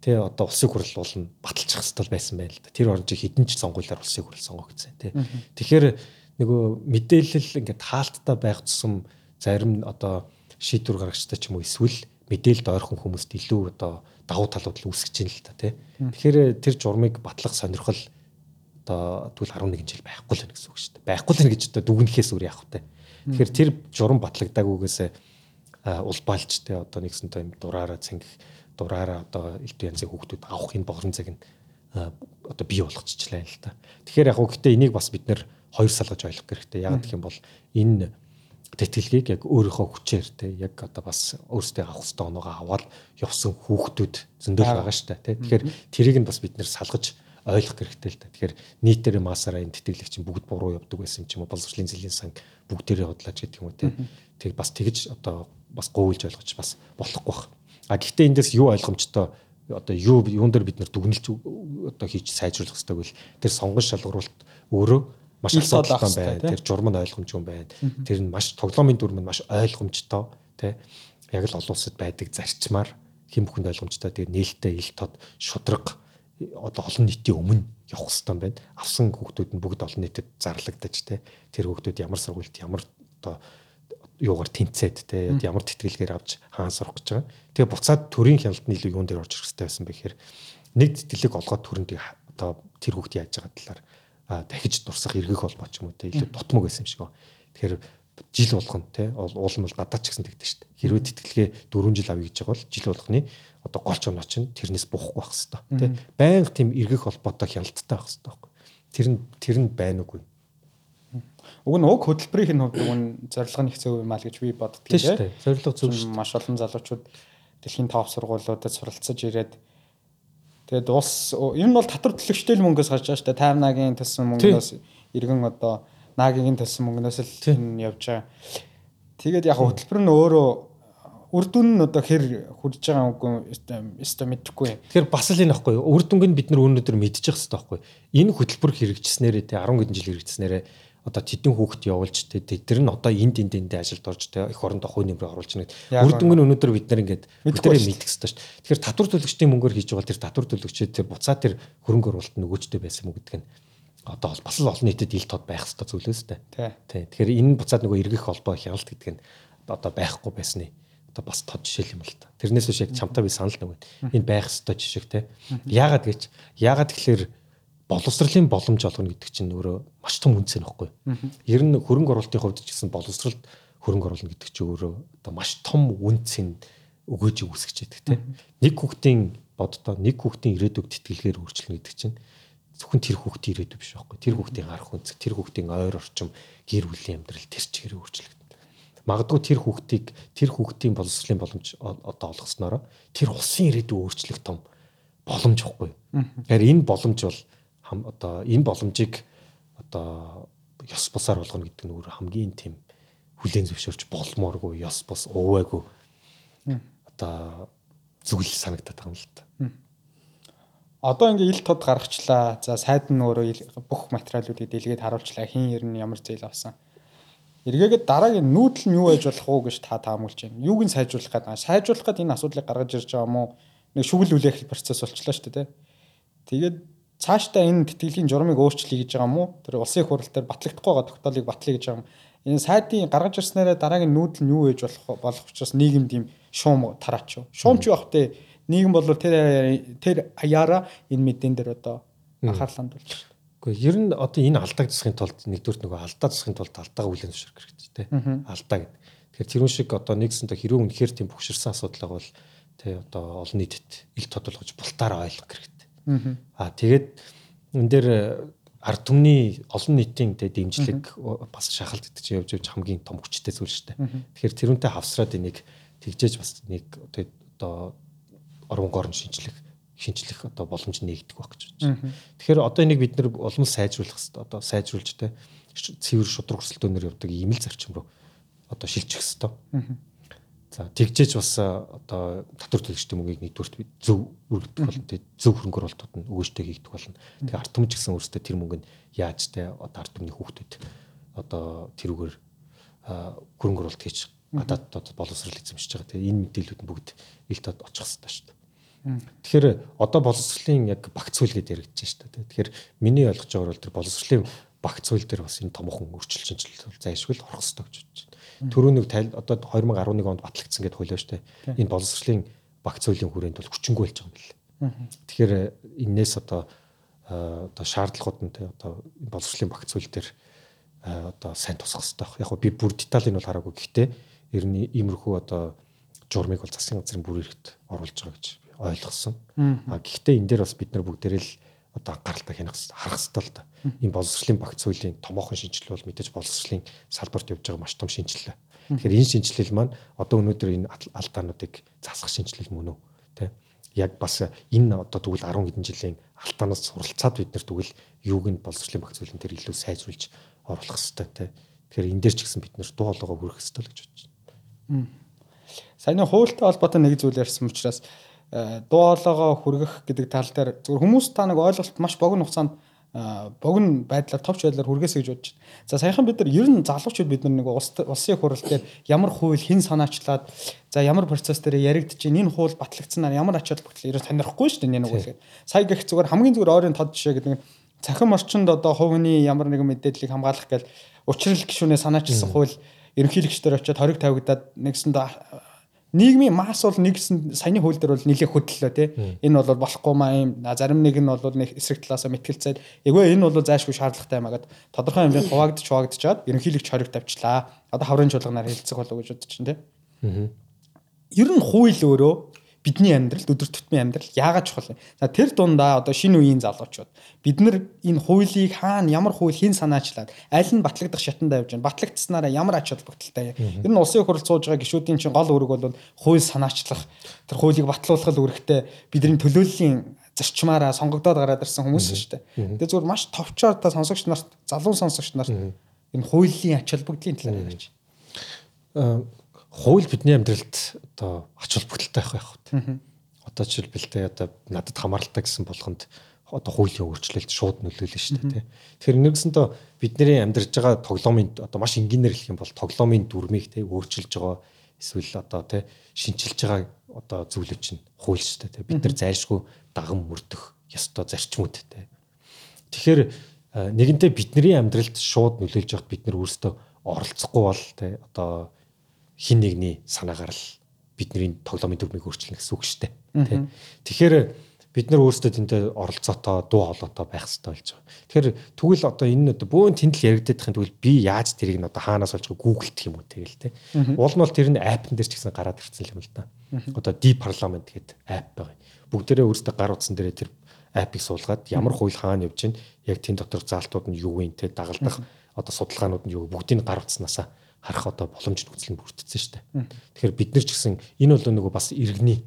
тэ одоо улсын хурл болно баталчих хэвэл байсан байл да. Тэр орон чи хідэн ч сонгуулиар улсын хурл сонгогдсон тэ. Тэгэхээр нөгөө мэдээлэл ингээд хаалттай байх тусам зарим одоо шийдвэр гаргачтай ч юм уу эсвэл мэдээлэлд ойрхон хүмүүст илүү одоо давуу талууд л үүсгэж байна л та тий. Тэгэхээр тэр журмыг батлах сонирхол одоо тэгвэл 11 жил байхгүй л байна гэсэн үг шүү дээ. Байхгүй л байна гэж одоо дүгнэхээс өөр яах вэ? Тэгэхээр тэр журам батлагдаагүйгээс улбаалж тий одоо нэгсэнтэй юм дураараа цэнгэх дураараа одоо элдв янзын хүүхдүүд авах энэ богрон цаг нь одоо бий болгочихлаа л та. Тэгэхээр яг гэхдээ энийг бас бид нэр хоёр салгаж ойлгох хэрэгтэй. Яг гэх юм бол энэ тэтгэлгийг яг өөрийнхөө хүчээр те яг одоо бас өөрсдөө авах хэвээр оноогоо аваад явсан хүүхдүүд зөндөл байгаа дээ те. Тэгэхээр тэрийг нь бас бид нэр салгаж ойлгох хэрэгтэй л да. Тэгэхээр нийтээр масаараа энэ тэтгэлэг чинь бүгд буруу явдаг байсан юм ч юм уу боловсролын зэлийн сан бүгдээрээ худлаач гэдэг юм уу те. Тэг бас тэгж одоо бас гоолж ойлгож бас болохгүй бах. А гэхдээ эндээс юу ойлгомжтой одоо юу юун дээр бид нар дүгнэлж одоо хийж сайжруулах хэрэгтэй гэвэл тэр сонгон шалгуулалт өөрөө маш асуудалтай байна. Тэр журам нь ойлгомжгүй байна. Тэр нь маш тоглоомын дүрм нь маш ойлгомжтой тий. Яг л олон улсад байдаг зарчмаар хэм бүхэнд ойлгомжтой тэр нээлттэй ил тод шудраг одоо олон нийтийн өмнө явах хэрэгтэй байна. Авсан хүүхдүүд нь бүгд олон нийтэд зарлагдаж тий. Тэр хүүхдүүд ямар сургуульд ямар одоо юугаар тэнцээд те ямар тэтгэлгээр авч хаан сурах гэж байгаа. Тэгээ буцаад төрийн хяналтны илүү юун дээр орж ирэх хэрэгтэй байсан бэ гэхээр нэг тэтгэлэг олгоод төрөндийг одоо тэр хүүхд яаж байгаа талаар дахиж дурсах эргэх холбоо ч юм уу те илүү дутмаг байсан юм шиг байна. Тэгэхээр жил болгоно те уул нь бол гадаад ч гэсэн тэгдэж дээ. Хэрвээ тэтгэлгээ 4 жил авъя гэж байгаа бол жил болгоны одоо голч оноо чинь тэрнээс буухгүй байх хэвээр те. Байнга тийм эргэх холбоотой хяналттай байх хэвээр. Тэр нь тэр нь байна уугүй Уг нь уг хөтөлбөрийн хувьд уг нь зорилго нь их зөв юм аа гэж би боддог тийм ээ. Зорилго зөв шүү. Маш олон залуучууд дэлхийн топ сургуулиудад суралцаж ирээд тэгээд улс нь бол татвар төлөгчтэй л мөнгөөс гарч байгаа шүү дээ. Таймнагийн төлсөн мөнгөөс иргэн одоо наагийн төлсөн мөнгнөөс л энэ явж байгаа. Тэгээд яг хөтөлбөр нь өөрөө үр дүн нь одоо хэр хурж байгаа үгүй өстой мэдэхгүй. Тэгэхээр бас л энэ аахгүй үр дүнг нь бид нар өнөөдөр мэдчих хэвээр байхгүй. Энэ хөтөлбөр хэрэгжснээрээ те 10 хэдэн жил хэрэгжснээрээ одоо тэдэн хүүхэд явуулж тэ тэр нь одоо энд энд энд ажилд орж тэ их орондоо хой нэмрээ оруулж нэг үр дүнг нь өнөөдөр бид нар ингээд бүгдээ мэдэх хэрэгтэй шүү дээ. Тэгэхээр татвар төлөгчдийн мөнгөөр хийж байгаа тэр татвар төлөгчид тэр буцаа тэр хөрөнгө оруулалт нөгөөжтэй байсан мө гэдэг нь одоо бас л олон нийтэд ил тод байх хэрэгтэй зүйлээс тэ. Тэ. Тэгэхээр энэ буцаад нөгөө эргэх холбоо хяналт гэдэг нь одоо байхгүй байсны одоо бас тод жишээ юм л та. Тэрнээс биш яг чамтай би санал нэг. Энэ байх хэрэгтэй жишээ тэ. Яагаад гэж яагаад тэгэхээр боловсролын боломж олгоно гэдэг чинь өөрөө маш том үнц нөхгүй. Ер нь хөрөнгө оруулалтын хувьд ч гэсэн боловсролд хөрөнгө оруулна гэдэг чинь өөрөө одоо маш том үнцэн өгөөж үүсгэж байдаг тийм. Нэг хүүхдийн боддоо нэг хүүхдийн ирээдүйг тэтгэлгээр өөрчилнө гэдэг чинь зөвхөн тэр хүүхдийн ирээдүй биш байхгүй. Тэр хүүхдийн арх үндэс, тэр хүүхдийн ойр орчим, гэр бүлийн амьдрал тэр чигээр өөрчлөгдөн. Магадгүй тэр хүүхдийг тэр хүүхдийн боловсролын боломж одоо олгосноороо тэр улсын ирээдүй өөрчлөх том боломж ихгүй. Тэгэхээр энэ боломж бол одоо энэ боломжийг одоо ёс бусаар болгоно гэдэг нь өөр хамгийн тийм хүлээн зөвшөөрч болмооргүй ёс бус уугаагүй одоо зүйл санагдаад байгаа юм л та. Одоо ингээ ил тод гаргачлаа. За сайд нь өөрөө бүх материалуудыг дэлгээд харуулчлаа. Хин ер нь ямар зээл авсан. Эргээгээд дараагийн нүүдэл нь юу байж болох уу гэж та таамаглаж байна. Юуг нь сайжруулах гэдэг. Сайжруулах гэдэг энэ асуудлыг гаргаж ирж байгаа юм уу? Нэг шүгэл үлээх процесс болчлаа шүү дээ. Тэгээд цаашдаа энэ тэтгэлийн журмыг өөрчлөе гэж байгаа юм уу? Тэр улсын их хурал дээр батлагдахгүй байгаа тогтоолыг батлая гэж байгаа юм. Энэ сайдын гаргаж ирснээрээ дараагийн нүүдэл нь юу ээж болох болох учраас нийгэмд ийм шуум тараач юу. Шуум ч байх те нийгэм бол тэр тэр аяара энэ мэдэн дээр одоо анхаарлаа хандуулж байна. Гэхдээ ер нь одоо энэ алдааг засахын тулд нэгдүгээр нөгөө алдаа засахын тулд алдаага хүлээн зөвшөөрөх хэрэгтэй те. Алдаа гэдэг. Тэгэхээр тэрүүн шиг одоо нэгсэнтэй хэрэг үнэхээр тийм бухширсан асуудал бол те одоо олон нийтэд ил тодорхойлж бултаараа ойлгох хэрэгтэй Аа тэгээд энэ дээр э, ард түмний олон нийтийн тэ дэмжлэг бас шахалт гэдэг чинь явж явж хамгийн том хүчтэй зүйл шүү дээ. Тэгэхээр тэрүүнтэй хавсраад энийг тэгжээж бас нэг одоо орон горн шинжлэх шинжлэх одоо боломж нэгдэх байх гэж байна. Тэгэхээр одоо энийг бид нэр улам сайжруулах хэрэгтэй. Одоо сайжруулж тэ цэвэр шудраг өрсөлдөөнөр явдаг ийм л зарчим руу одоо шилжих хэрэгтэй. За тэгжээж бас одоо татвар төлөгчдийн мөнгийг нэгдүгürt зөв үргэлжлэх болно. Тэг зөв хөрөнгө оруулалтууд нь өгөөжтэй хийгдэх болно. Тэгээ ард түмэн ч гэсэн өөрсдөө тэр мөнгөнд яаж те одоо ард түмний хүүхдүүд одоо тэрүүгээр хөрөнгө оруулалт хийж гадаад одоо боловсрол эзэмшиж байгаа. Тэгээ энэ мэдээлүүд нь бүгд ил тод очих хэрэгтэй шүү дээ. Тэгэхээр одоо боловсролын яг багц хууль гэдээ яригдж шүү дээ. Тэгэхээр миний ойлгож байгаагаар бол тэр боловсролын багц хууль дээр бас энэ томхон өөрчлөлт шинжилэл зайлшгүй орох хэрэгтэй гэж бодож байна. Төрөнийг одоо 2011 онд батлагдсан гэдэг хуулиа штэ. Энэ боловсролын багц хуулийн хүрээнд бол хүчингүй болж байгаа юм байна. Тэгэхээр энээс одоо одоо шаардлагууд нь те одоо боловсролын багц хууль дээр одоо сайн тусах хэрэгтэй. Яг би бүр деталийг бол хараагүй. Гэхдээ ер нь иймэрхүү одоо журмыг бол засгийн газрын бүр эрхт оруулж байгаа гэж ойлгосон. А гэхдээ энэ дээр бас бид нар бүгдээрээ л одоо анхааралтай хянах харах хэрэгтэй л да. Энэ боловсролын багц хуулийн томоохон шинжилэл бол мэдээж боловсролын салбарт явж байгаа маш том шинжилэл. Тэгэхээр энэ шинжилэл маань одоо өнөөдөр энэ алдаануудыг засах шинжилэл мөн үү? Тэ? Яг бас энэ одоо тэгвэл 10 хэдэн жилийн алдаанаас суралцаад бид нар тэгвэл юуг нь боловсролын багц хуулийн тэр илүү сайжруулж оруулах хэрэгтэй тэ. Тэгэхээр энэ дээр ч гэсэн бид нар дуу хоолойгоо хүргэх хэрэгтэй л гэж бодож байна. Саяны хуультай холбоотой нэг зүйл ярьсан учраас дуу хоолойгоо хүргэх гэдэг тал дээр зөвхөн хүмүүс та нэг ойлголт маш богино хугацаанд богино байдлаар товч байдлаар хүргээсэй гэж бодож байна. За саяхан бид нар ер нь залуучууд бид нар нэг улсын хурал дээр ямар хууль хэн санаачлаад за ямар процесс дээр яригдж чинь энэ хууль батлагдсанаар ямар ач холбогдол ерөөс танирахгүй шүү дээ нэг үгээр. Сая гэх зүгээр хамгийн зүгээр ойрын тод жишээ гэдэг нь цахим орчинд одоо хувийн ямар нэгэн мэдээллийг хамгаалах гээл учрал гишүүнээ санаачилсан хууль ерөнхийлөгчдөр очиод хориг тавигдаад нэгсэнд нийгмийн масс бол нэгсэн саяны хууль дээр бол нэлээд хөдлөлөө тий. Энэ бол болохгүй маа юм. Зарим нэг нь бол нэг эсрэг талаасаа мэтгэлцээд эгүй энэ бол зайлшгүй шаардлагатай юм агаад тодорхой хэмжээнд хуваагдж хуваагдчихад ерөнхийлөгч хориг тавьчлаа. Одоо хаврын чуулганаар хэлцэх болов гэж бодож чинь тий. Ер нь хууль өөрөө бидний амьдралд өдөр тутмын амьдрал яагаад чухал вэ? За тэр дундаа одоо шинэ үеийн залуучууд бид нар энэ хуулийг хаана ямар хууль хэн санаачлаад аль нь батлагдах шатанда явж байна? Батлагдсанараа ямар ач холбогдолтой юм? Энэ нь улсын хурал сууж байгаа гишүүдийн чинь гол үүрэг бол хууль санаачлах тэр хуулийг батлуулах үүрэгтэй бидний төлөөллийн зарчмаараа сонгогдоод гараад ирсэн хүмүүс шүү дээ. Тэгээ зүгээр маш товчоор та сонсогч нарт, залуу сонсогч нарт энэ хуулийн ач холбогдлын талаар ярьж хууль бидний амьдралд одоо ач холбогдолтой байх байх. Одоо жишээлбэлтэй одоо надад хамааралтай гэсэн болгонд одоо хуулийн өөрчлөлт шууд нөлөөлнө шүү дээ тий. Тэгэхээр нэгсэндээ бидний амьдарч байгаа тоглоомын одоо маш энгийнээр хэлэх юм бол тоглоомын дүрмийг тий өөрчилж байгаа эсвэл одоо тий шинчилж байгаа одоо зүйлүүд чинь хууль шүү дээ тий. Бид нар зайлшгүй даган мөрдөх ёстой зарчмууд тий. Тэгэхээр нэгэнтээ бидний амьдралд шууд нөлөөлж байхад бид нар өөрсдөө оролцохгүй бол тий одоо хин нэгний санаагаар л бидний тоглоомын төвмийг өөрчилнө гэсэн үг шүү дээ. Тэгэхээр бид нар өөрсдөө тэндээ оролцоотоо дуу хоолойтой байх хэрэгтэй болж байгаа. Тэгэхээр тэгвэл одоо энэ одоо бөөн тэндэл яригдах тэгвэл би яаж тэрийг нь одоо хаанаас олж гуглдэх юм уу тэгэл те. Уул нь бол тэр нь апн дээр ч гэсэн гараад ирсэн юм л да. Одоо ди парламент гэдэг ап байгаа. Бүгдээрээ өөрсдөө гар утсан дээрээ тэр апыг суулгаад ямар хууль хаана явж чинь яг тэн дотор заалтууд нь юу вэ те дагалдах одоо судалгаанууд нь юу бүгдийг гар утснаасаа харах одоо боломж нөхцөл нь бүрдсэн шүү дээ. Тэгэхээр бид нар ч гэсэн энэ бол нөгөө бас иргэний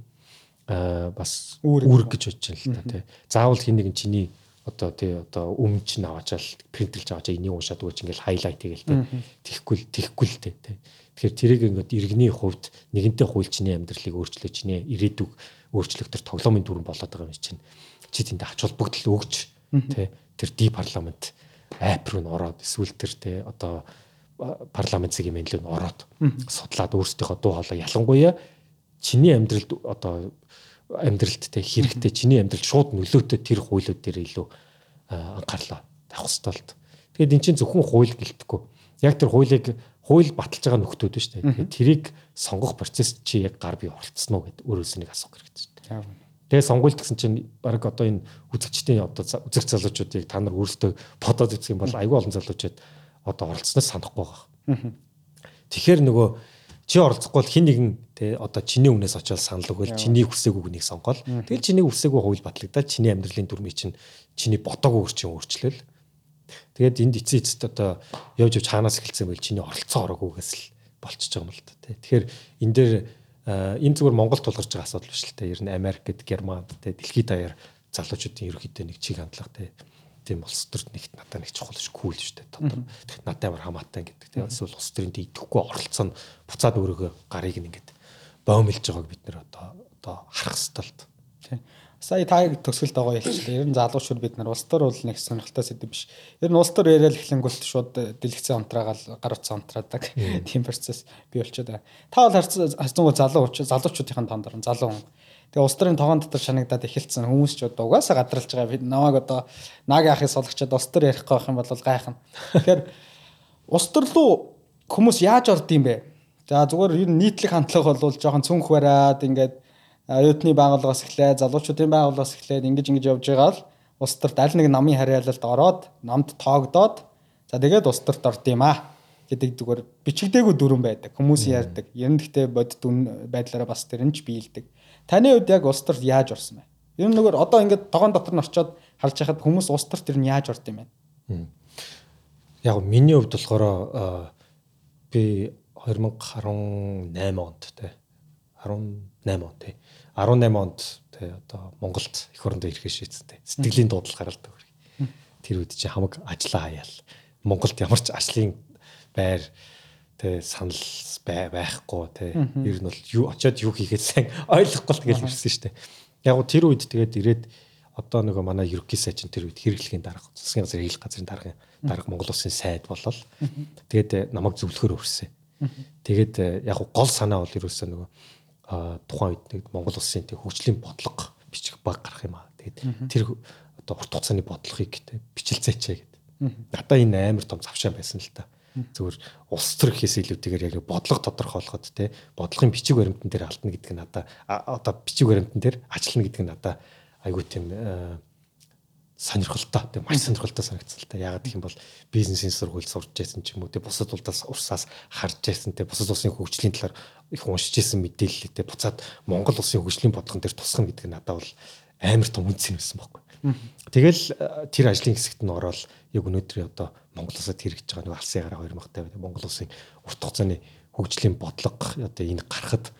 аа бас үүрэг гэж бодож байна л та тий. Заавал хин нэгэн чиний одоо тий одоо өмнө чинь аваачаал принтерлж аваачаа энийг уншаад өгөөч ингээл хайлайт хийгээл тий. Тихгүй л тихгүй л тий. Тэгэхээр тэрийг ингээд иргэний хувьд нэгэнтээ хууль чиний амьдралыг өөрчлөө чиний ирээдүг өөрчлөх төр тоглоомын дүрэн болоод байгаа юм чинь чи тэнд ач холбогдол өгч тий тэр ди парламент апп руу н ороод эсвэл тэр тий одоо парламент сегмент рүү ороод судлаад өөрсдийнхөө дуу хоолой ялангуяа чиний амьдралд одоо амьдралд те хэрэгтэй чиний амьдралд шууд нөлөөтэй тэр хуулиуд дээр илүү анхаарлаа тавих л. Тэгээд эн чинь зөвхөн хууль гэлтэхгүй. Яг тэр хуулийг хууль баталж байгаа нөхдүүд шүү дээ. Тэгээд тэрийг сонгох процесс чи яг гар бие оролцсон уу гэд өөрөөс нэг асуух хэрэгтэй шүү дээ. Тэгээ сонгуульд гэсэн чинь баг одоо энэ үзэгчдийн одоо үзэг залуучуудыг та нар өөрсдөө бодоод үзэх юм бол айгүй олон залуучууд одоо оролцсноос санахгүй байгаа. Тэгэхээр нөгөө чи оролцохгүй бол хин нэгэн те одоо чиний өмнөөс очиод санал өгвөл чиний хүсээгүй хүнийг сонгоол. Тэгэл чиний хүсээгүй хууль батлагдаад чиний амьдралын дүрмийг чинь чиний бодоагүй чинь өөрчлөл. Тэгээд энд эцээ эцэд одоо явж явж хаанаас эхэлсэн байл чиний оролцоо ороогүйгээс л болчихж байгаа юм л да. Тэгэхээр энэ дээр энэ зүгээр Монгол тулгарч байгаа асуудал биш л те. Ер нь Америкт, Германд те дэлхийд даяар залуучуудын ерөөхдөө нэг чиг хандлага те тийм улс төрд нэгт надад нэг чухал ш кул шүү дээ. Тодор надад ямар хамаатай гэдэг. Тийм эсвэл улс төрийн идэхгүй оролцоо нь буцаад өөрөөгөө гарыг ингээд боомлж байгааг бид нэр одоо одоо харах л тийм. Сая таг төсөлд байгаа ялчлаа. Ер нь залуучууд бид нар улс төр бол нэг сонирхолтой сэдв биш. Ер нь улс төр яриад эхлэнгүүт шууд дэлгэцэн онтраагаал гар утсан онтраадаг тийм процесс бий болчиход байгаа. Та бол харцсан залуу залуучуудын тоон дор залуу хүн Тэгээ улс төрийн тогоон дотор шанагдаад эхэлсэн хүмүүс ч одоо угаасаа гадралж байгаа. Бид намайг одоо нагийн ахыг сологчод улс төр ярих байх юм бол гайхна. Тэгэхээр улс төр руу хүмүүс яаж орд юм бэ? За зүгээр ер нь нийтлэг хандлага бол жоохон цүнх бариад ингээд оюутны байгууллагаас эхлээд залуучуудын байгууллагаас эхлээд ингэж ингэж явж байгаа л улс төрт аль нэг намын харьяалалд ороод намд тоогдоод за тэгээд улс төрт орд юм аа гэдэг зүгээр бичигдээгүй дүрэн байдаг. Хүмүүс ярьдаг. Ер нь гэхдээ бодит байдлаараа бас тэр нь ч биелдэг. Таны хувьд яг улс төрт яаж орсон бэ? Ер нь нөгөө одоо ингээд тогоон дотор нь очиод харж байхад хүмүүс улс төрт ер нь яаж орд юм бэ? Яг миний хувьд болохоор би 2018 онд те 18 он те 18 онд те одоо Монголд эх орондоо ирэхээ шийдсэн те сэтгэлийн дуудлага гаралтай хөргий. Тэр үед чи хамаг ажиллаа хаяал. Монголд ямар ч ажлын байр тэ санал байхгүй тэ ер нь бол юу очиод юу хийгээд сайн ойлгохгүй л тэгэл ирсэн дээ. Яг гоо тэр үед тэгээд ирээд одоо нөгөө манай ерөнхий сайчин тэр үед хэрэглэхийн дарга засгийн газрын хэлэх газрын дарга дарга Монгол улсын сайд болол тэгээд намайг зөвлөхөр өрсөн. Тэгээд яг гол санаа бол ерөөсөө нөгөө тухайн үед Монгол улсын тэг хөгжлийн бодлого бичих баг гарах юм аа. Тэгээд тэр одоо урт хугацааны бодлогыг тэ бичилцээчээ гэдэг. Надаа энэ амар том завшаан байсан л та. Зүгээр улс төр гэхээс илүүтэйгээр яг бодлого тодорхойлоход те бодлогын бичиг баримтан дээр алдна гэдэг нь надаа одоо бичиг баримтан дээр ажиллана гэдэг нь надаа айгүй тийм сонирхолтой тийм маш сонирхолтой санагдсан л та. Ягаад гэх юм бол бизнесийн сургууль сурч байсан ч юм уу тийм бусад улсаас урсаас харж байсан тийм бусад улсын хөгжлийн талаар их уншиж байсан мэдээлэлтэй буцаад Монгол улсын хөгжлийн бодлогон дээр тусгах гэдэг нь надад бол амар том үнцэн байсан байхгүй. Тэгэл тэр ажлын хэсэгт нь ороод яг өнөөдрийн одоо Монгол улсад хэрэгжиж байгаа нэг алсын гараа 2000 Монгол улсын урт хугацааны хөгжлийн бодлого одоо энэ гарахад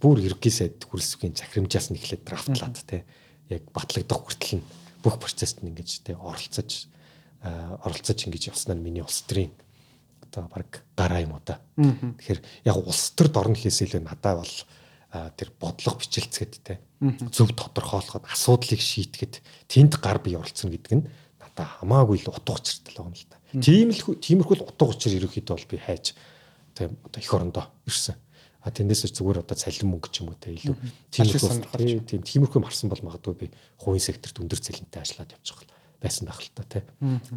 бүр ерөнхий сайд хүрэлцгийн захирамжаас нь эхлээд драфтлаад те яг батлагдах хүртэл нь бүх процессд нь ингэж те оролцож оролцож ингэж нь миний улс төрийн одоо баг гараа юм уу та. Тэгэхээр яг улс төрд орно гэхээс илүү надад бол тэр бодлого бичилцгээд те зөв тодорхойлоход асуудлыг шийтгэхэд тэнд гар бие оролцсон гэдэг нь надад хамаагүй л утга учиртай байгаа юм л та. Тийм л тиймэрхүү л утга учир ерөөхдөө бол би хайж тийм одоо эх орондоо ирсэн. А тэндээс зүгээр одоо цалин мөнгө ч юм уу те илүү тиймэрхүү тийм тиймэрхүү марсан бол магадгүй би хувийн секторт өндөр цалинтай ажиллаад явчих байсан байх л та тий.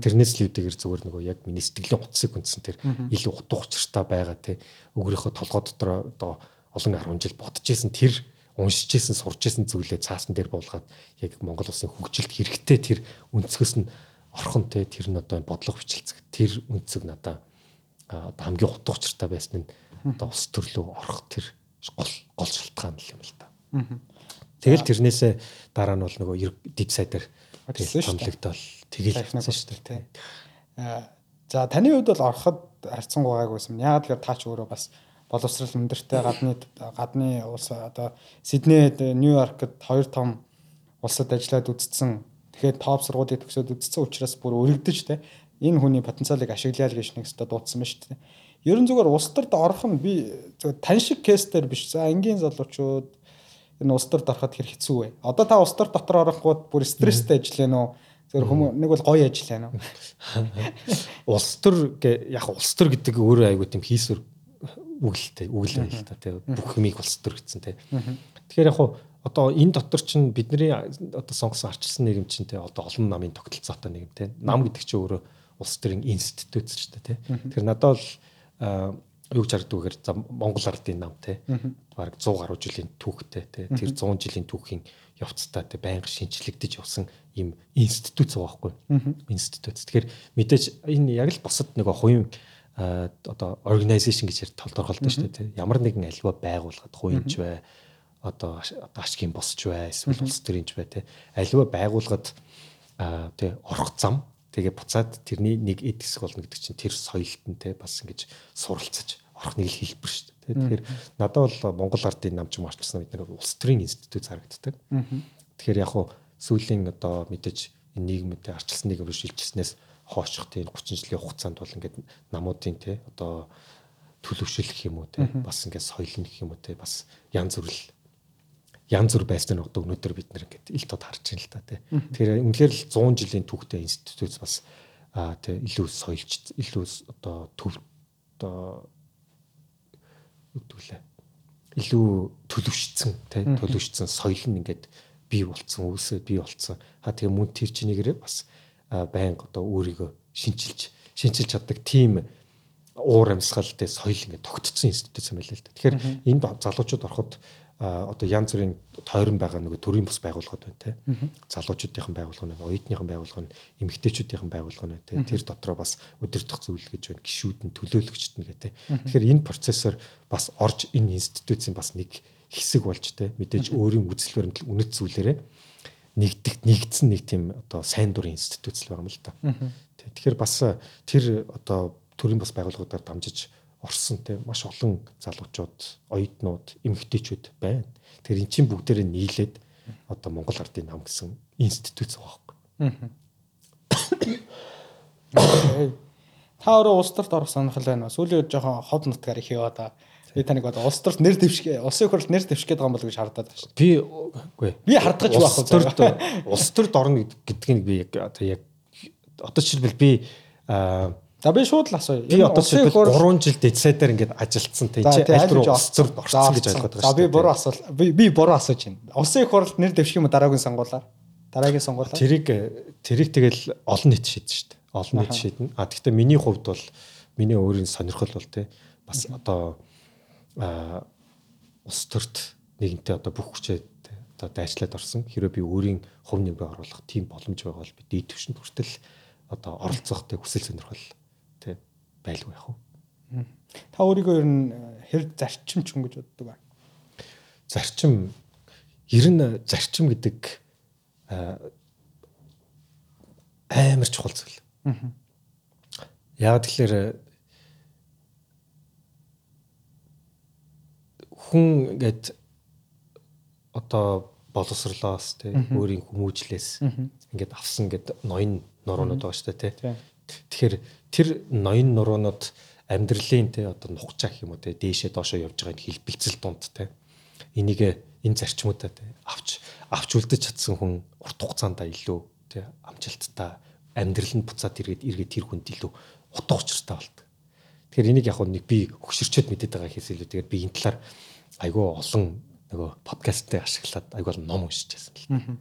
Тэрнээс л үүдээр зүгээр нөгөө яг миний сэтгэлийн утсыг үндсэн тэр илүү утга учиртай байгаа тий. Өгөрийнхөө толгой дотор одоо олон 10 жил бодож исэн тэр уншиж исэн сурч исэн зүйлээ цаасан дээр буулгаад яг Монгол улсын хөгжилд хэрэгтэй тэр өнцгөөс нь орхон те тэр нь одоо бодлого бичлцэг тэр өнцөг надаа одоо хамгийн утга учиртай байсан нь одоо ус төрлөө орох тэр гол гол шалтгаан юм л та. Тэгэл тэрнээсээ дараа нь бол нөгөө дэд сайдаар томлогдол тэгэл явсан шүү дээ. За таны хувьд бол ороход харьцангуйгааг байсан. Яг л таач өөрөө бас боловсрал өндөртэй гадны гадны улс одоо Сиднейд Нью-Йоркт хоёр том улсад ажиллаад үзсэн. Тэгэхээр топ сургуулийг төгсөөд үзсэн учраас бүр өргөдөж те энэ хүний потенциалыг ашиглая л гэж нэг өстө дуудсан ба шүү дээ. Ерөн зүгээр улс төрд орох нь би зөв тань шиг кейстер биш. За ангийн залуучууд энэ улс төрд ороход хэр хэцүү вэ? Одоо та улс төр дотор орохгүй бүр стресстэй ажиллана уу? Зөвхөн хүмүүс нэг бол гоё ажиллана уу? Улс төр яг улс төр гэдэг өөрөө айгуу тийм хийсвэр үгэлтэй үгэл байл та тий бүх юмыг улс төр гэсэн тий. Тэгэхээр яг хуу одоо энэ дотор чинь бидний одоо сонгосон арчилсан нийгэм чинь тий одоо олон намын тогтолцоотой нийгэм тий. Нам гэдэг чинь өөрөө улс төрийн институт ч тий. Тэгэхээр надад бол юу гэж харагддаг гэхээр за Монгол ардын нам тий. Бараг 100 гаруй жилийн түүхтэй тий. Тэр 100 жилийн түүхийн явцдаа тий байнга шинчлэгдэж явсан ийм институт байгаа байхгүй. Институт. Тэгэхээр мэдээж энэ яг л бусад нэг хувийн одоо organization гэж толторхолтой шүү дээ. Ямар нэгэн альва байгууллагад хуйнч бай. Одоо ашгийн босч бай эсвэл улс төрийнч бай те альва байгууллагад тэ орох зам. Тэгээ буцаад тэрний нэг эд хэсэг болно гэдэг чинь тэр соёлт нь те бас ингэж суралцаж орох нэг л хэлбэр шүү дээ. Тэгэхээр надад бол Монгол ардын намч марчсан бид нэг улс төрийн институт харагддаг. Тэгэхээр яг хуу сүүлийн одоо мэдээж нийгэмд арчилсан нийгэм рүү шилжснээс хоочих тийм 30 жилийн хугацаанд бол ингээд намуудын те одоо төлөвшөлөх юм уу те бас ингээд соёл нэх юм уу те бас янз бүр л янз бүр байсныг одоо өнөөдөр бид нэр ингээд ил тод харж байна л та те. Тэгэхээр үнэхээр л 100 жилийн түүхтэй институт бас а те илүү соёлч илүү одоо төв одоо үгдүүлээ илүү төлөвшсөн те төлөвшсөн соёл нь ингээд бий болцсон үүсээ бий болцсон. Ха тэгээ мөн тэр чинийгээрээ бас байнга одоо өөрийгөө шинчилж шинчилж чаддаг тийм уур амьсгал тэ соёл ингээд тогтцсон институт юм байл л да. Тэгэхээр энд залуучууд ороход одоо янз бүрийн тойрон байгаа нэг төрийн бус байгууллагууд байна те. Залуучуудын байгууллага, оюутныхан байгууллага, эмэгтэйчүүдийн байгууллага байна те. Тэр дотроо бас удирдах зүйл гэж байна. Гишүүд нь төлөөлөгчд нь гэдэг. Тэгэхээр энэ процессор бас орж энэ институцийн бас нэг хэсэг болж те. Мэдээж өөрийн үзэл баримтлал үнэт зүйлээрээ нэгдэх нэгдсэн нэг тийм одоо сайн дурын институт л байгаа юм л та. Тэгэхээр бас тэр одоо төрийн бас байгууллагуудаар дамжиж орсон те маш олон залуучууд, оюутнууд, эмэгтэйчүүд байна. Тэгэхээр эн чинь бүгдээрээ нийлээд одоо Монгол ардын нам гэсэн институт байгаа байхгүй. Та өөрөө улс төрт орох сонирхол байна? Сүүлийн үед жоохон хот нутгаар их яваа да. Би таныг одоо улс төрт нэр дэвшгэ, улсын хурлд нэр дэвших гэдэг юм бол гэж хардаад байна шүү. Би үгүй. Би хардгаж байх улс төрт улс төрт орно гэдгийг би яг одоо яг одоо жишээлбэл би аа За би шууд л асууя. Би одоо жишээлбэл 3 жил децайдер ингээд ажилтсан тийм чи аль руу улс төрт орсон гэж ойлгоод байгаа шүү. За би буруу асуул. Би би буруу асууж байна. Улсын их хурлд нэр дэвших юм дараагийн сонгуулаар. Дараагийн сонгуулаар. Тэрийг тэрийг тэгэл олон нийт шийдэн шүү дээ. Олон нийт шийднэ. А гэхдээ миний хувьд бол миний өөрийн сонирхол бол тийм бас одоо а улс төрт нэгэнтээ одоо бүх хүчээ одоо дайчлаад орсон. Хэрэв би өөрийн хувь нэмрээ оруулах тийм боломж байгаа бол би дээд түвшинд хүртэл одоо оролцох тэ хүсэл сонирхол тэ байлгүй яах вэ? Та өөрийгөө ер нь хэр зарчимч хүн гэж боддог байна? Зарчим ер нь зарчим гэдэг амар чухал зүйл. Яг тэгэхээр хүн ингээд одоо боловсрлоос тий өөрийн хүмүүжлээс ингээд авсан ингээд ноён нуруунууд байгаа шүү дээ тий. Тэгэхээр тэр ноён нуруунууд амьдралын тий одоо нухчаа гэх юм уу тий дээшээ доошоо явж байгаа хэлбэлцэл дунд тий энийг энэ зарчмуудаа тий авч авч үлдэж чадсан хүн урт хугацаанд илүү тий амжилттай амьдрал нь буцаад иргэд иргэд тэр хүнд илүү утга учиртай болдог. Тэгэхээр энийг яг нэг би хөшөрчөөд мэдээд байгаа хэсэл илүү. Тэгээд би энэ талаар айгүй олон нөгөө подкастыг ашиглаад айгүй олон ном уншиж байсан л.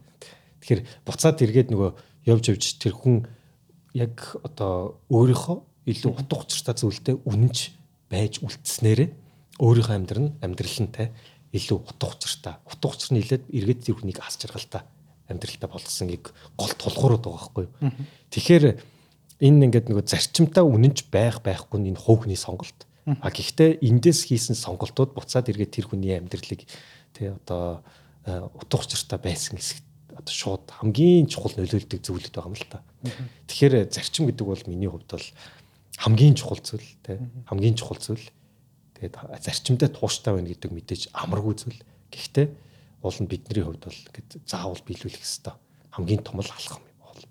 Тэгэхээр буцаад эргээд нөгөө явж явж тэр хүн яг одоо өөрийнхөө илүү утга учиртай зүйлдээ үнэнч байж үлдснээрээ өөрийнхөө амьдрал нь амьдралантай илүү утга учиртай. Утга учир нь хилээд эргээд тэр хүнийг ас жаргалтай амьдралтай болгосон яг гол тулгуурууд байгаа байхгүй юу. Тэгэхээр энэ ингээд нөгөө зарчимтай үнэнч байх байхгүй нь энэ хувь хүний сонголт. А гэхдээ эндээс хийсэн сонголтууд буцаад эргээд тэр хүний амьдралыг тий одоо э, утга учиртай байсан хэсэг одоо шууд хамгийн чухал нөлөөлдөг зүйлүүд байгаа юм л та. Тэгэхээр зарчим гэдэг бол миний хувьд бол хамгийн чухал зүйл тий хамгийн чухал зүйл. Тэгээд зарчимдаа тууштай байна гэдэг мэдээж амаргүй зүйл. Гэхдээ уул нь бидний хувьд бол ингээд заавал биелүүлэх ёстой. Хамгийн том л алхам юм бол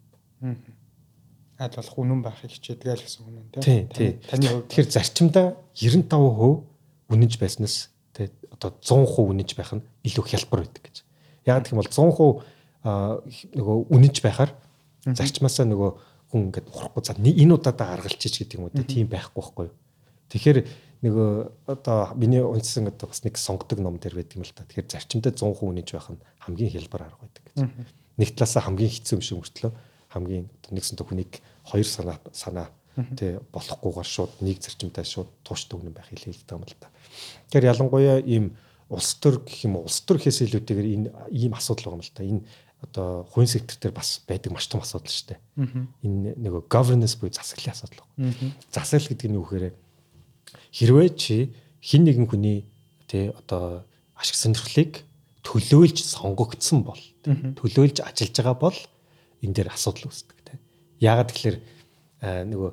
аль болох үнэн байхыг хичээдэг л гэсэн юм байна тийм. Таны хувьд тэгэхээр зарчимдаа 95% үнэнч байснаас тий одоо 100% үнэнч байх нь илүү хялбар байдаг гэж. Яг гэх юм бол 100% нөгөө үнэнч байхаар зарчмаасаа нөгөө хүн ингээд урахгүй за энэ удаадаа гаргалчих гэдэг юм уу тийм байхгүй байхгүй юу. Тэгэхээр нөгөө одоо миний уншсан одоо бас нэг сонгодог ном дээр байдаг юм л та. Тэгэхээр зарчимдаа 100% үнэнч байх нь хамгийн хялбар арга байдаг гэж. Нэг талаасаа хамгийн хэцүү юм шиг мөртлөө хамгийн нэгсэнтэй хүнийг хоёр санаа санаа тий болохгүйгээр шууд нэг зарчимтай шууд тууштай үнэн байх хэлээд байгаа юм л та. Тэгэхээр ялангуяа ийм улс төр гэх юм уу улс төр гэхээс илүүтэйгээр энэ ийм асуудал байгаа юм л та. Энэ одоо хувийн сектор дээр бас байдаг маш том асуудал шүү дээ. Энэ нөгөө governance буюу засаглалын асуудал байна. Засаглал гэдэг нь юу гэхээр хэрвээ чи хин нэгэн хүний тий одоо ашиг сонирхлыг төлөөлж сонгогдсон бол төлөөлж ажиллаж байгаа бол энэ дээр асуудал үүсдэг тийм. Яагаад тэгэхээр нөгөө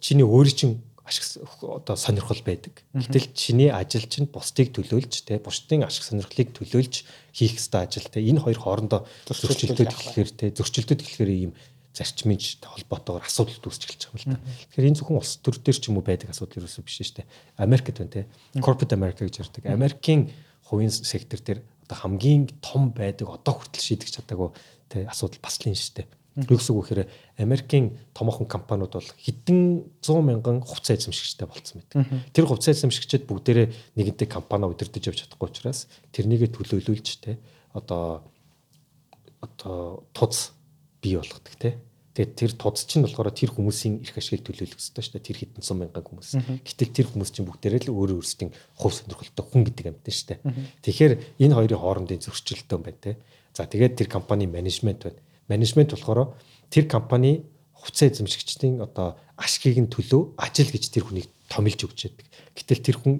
чиний өөрийн чинь ашиг одоо сонирхол байдаг. Гэтэл чиний ажил чинь бусдыг төлөөлж те бусдын ашиг сонирхлыг төлөөлж хийх ёстой ажил те энэ хоёр хоорондоо зөрчилдөд эхлэхээр те зөрчилдөд эхлэхээр ийм зарчмын холбоотойгоор асуудал үүсч эхэлж байгаа юм л та. Тэгэхээр энэ зөвхөн улс төр дээр ч юм уу байдаг асуудал ерөөсөө биш шүү дээ. Америкт байна те. Corporate America гэж ярьдаг. Америкийн хувийн сектор дээр одоо хамгийн том байдаг одоо хүртэл шийдэж чадаагүй тэ асуудал бас л юм шүү дээ. Юу гэсэн үг гэхээр Америкийн томоохон компаниуд бол хэдэн 100 мянган хувьцаа эзэмшигчтэй болцсон байдаг. Тэр хувьцаа эзэмшигчид бүгдээрээ нэгэнтээ компани удирдах явж чадахгүй учраас тэрнийгээ төлөөлүүлж тэ одоо одоо туз бий болгодог тэ. Тэгээд тэр туз чинь болохоор тэр хүмүүсийн эрх ашигыг төлөөлөх хэрэгтэй шүү дээ. Тэр хэдэн сум мянган хүмүүс. Гэтэл тэр хүмүүс чинь бүгдээрээ л өөрөө өөрсдийн хувь сонирхолтой хүн гэдэг амьтан шүү дээ. Тэгэхээр энэ хоёрын хоорондын зөрчилдөөн байна те. За тэгээд тэр компани менежмент байна. Менежмент болохоор тэр компани хувьцаа эзэмшигчдийн одоо ашгийг нь төлөө ажил гэж тэр хүнийг томилж өгч яадаг. Гэтэл тэр хүн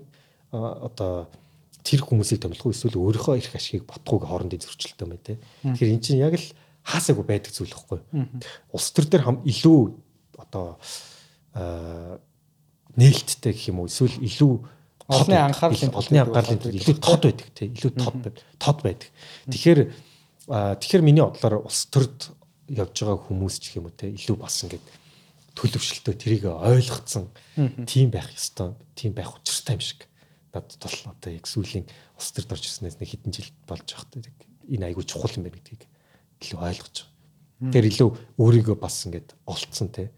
одоо тэр хүмүүсийг томилох эсвэл өөрийнхөө эрх ашгийг ботхууг хоорондын зөрчилдөөн байна те. Тэгэхээр эн чинь яг л хаасаагүй байдаг зүйл байхгүй. Улс төр дээр хам илүү одоо нээлттэй гэх юм уу эсвэл илүү олонний анхаарлын олонний анхаарлын илүү тод байдаг те илүү тод тод байдаг. Тэгэхээр тэгэхээр миний бодлоор улс төрд явж байгаа хүмүүс ч юм уу те илүү бас ингээд төлөвшөлтөө тэрийг ойлгоцсон тим байх ёстой тим байх учиртай юм шиг надад бол одоо яг сүүлийн улс төрд орж ирснээс нэг хэдэн жил болж байгаа хэрэг энэ айгүй чухал юм байна гэдгийг илүү ойлгож байгаа. Тэр илүү өөрийгөө бас ингээд олцсон те.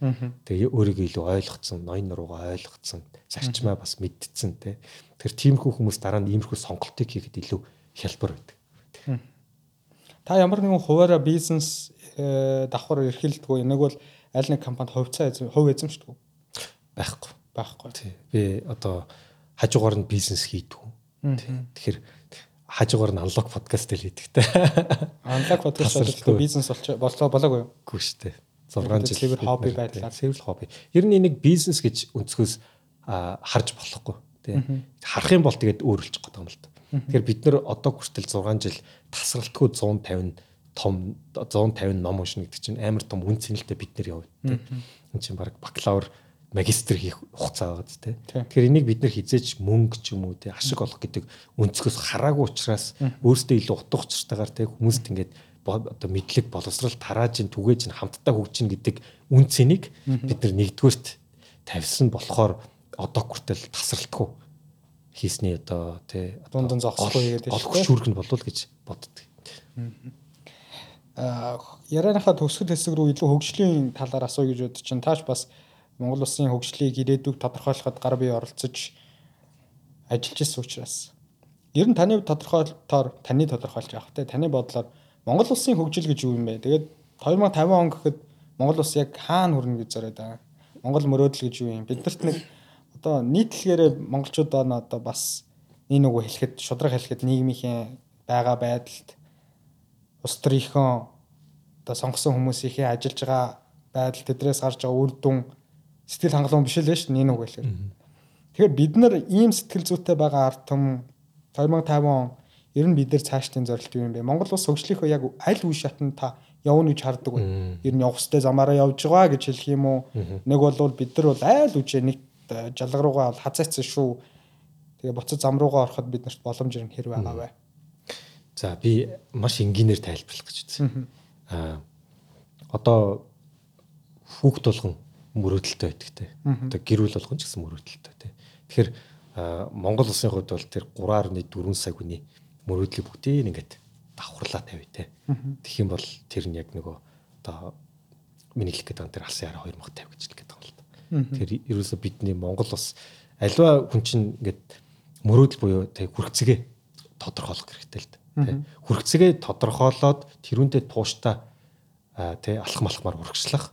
Тэгээ өөрийгөө илүү ойлгоцсон, ноён нуруугаа ойлгоцсон, зарчмаа бас мэдтсэн те. Тэр тиймэрхүү хүмүүс дараа нь иймэрхүү сонголтыг хийхэд илүү хялбар байдаг. Та ямар нэгэн хуваараа бизнес э, давхар эрхэлдэггүй. Нэг бол аль нэг компанид хувьцаа хувь эзэмшдэг? Байхгүй. Байхгүй. Тий. Би одоо хажуугаар нь бизнес хийдэг. Тэгэхээр хажуугаар нь анлог подкаст л хийдэгтэй. Анлог подкаст бол бизнес болцоо болоогүй юу? Үгүй шүү дээ. 6 жил цэвэр хобби байдлаар. Цэвэр хобби. Ер нь энийг бизнес гэж өнцгөөс харж болохгүй. Тэ. Харах юм бол тэгээд өөрөлдчих гээд байгаа юм л та. Тэгэхээр бид нэр одоо хүртэл 6 жил тасралтгүй 150 том 150 ном уншина гэдэг чинь амар том үн цэнэлтэй бид нэр явна. Энд чинь баг бакалавр магистр хийх хугацаа байгаа зү. Тэгэхээр энийг бид нэр хизээч мөнгө ч юм уу те ашиг олох гэдэг өнцгөөс хараагүй учраас өөрсдөө илүү утга учиртайгаар те хүмүүст ингээд одоо мэдлэг боловсрал тараажин түгээж нь хамтдаа хөгжин гэдэг үн цэнийг бид нэгдүгээрт тавьсан болохоор одоо хүртэл тасралтгүй хийсний одоо тий дундан зогсохгүй гэдэг олох шүүрэг нь болов гэж боддог ярианыхаа төгсгөл хэсэг рүү илүү хөгжлийн талаар асууя гэж бодож чинь тааш бас Монгол улсын хөгжлийг ирээдүйг тодорхойлоход гар бие оролцож ажиллаж ирсэн учраас ер нь таны тодорхойлолтоор таны тодорхойлж явах те таны бодлоор Монгол улсын хөгжил гэж юу юм бэ? Тэгээд 2050 он гэхэд Монгол улс яг хаана хүрнэ гэж зориод байгаа. Монгол мөрөөдөл гэж юу юм? Биднэрт нэг одоо нийтлэгээрээ монголчуудаа одоо бас нэг нөгөө хэлэхэд шудраг хэлэхэд нийгмийн байгаа байдалд улс төрийнхөө одоо сонгосон хүмүүсийнхээ ажиллаж байгаа байдал тэдрээс гарч байгаа үр дүн сэтгэл хангалуун биш л байж нэг үг хэлэхээр. Тэгэхээр бид нар ийм сэтгэл зүйтэй байгаа ард түмэн 2050 он ер нь бид нар цаашдын зорилт юу юм бэ? Монгол улс хөгжлийнхөө яг аль үе шатнд та явна гэж хардаг вэ? Ер нь явах хөстэй замаараа явж байгаа гэж хэлэх юм уу? Нэг бол бид нар бол айл үжээ нэг жалга руугаа хазаацсан шүү. Тэгээ буцаж зам руугаа ороход биднэрт боломж ирнэ хэр байгаа вэ? За би маш энгийнээр тайлбарлах гэж үзсэн. Аа одоо хүүхд болгон мөрөөдөлтөй байдагтэй. Одоо гэр бүл болгон ч гэсэн мөрөөдөлтөй тий. Тэгэхээр Монгол улсын хувьд бол тэр 3.4 сая хүний мөрөөдлийг бүгдийг ингээд давхарлаа тавь тий. Тэгэх юм бол тэр нь яг нөгөө одоо миний хэлэх гэдэг тэр алсын хараа 2050 гэж хэлэх Тэгэхээр ерөөсө бидний Монгол улс альва хүн чинь ингээд мөрөөдөл буюу тий хүрхцэгээ тодорхойлох хэрэгтэй л дээ Хүрхцэгээ тодорхойлоод тэрүүндээ тууштай тий алах малхмаар урагшлах.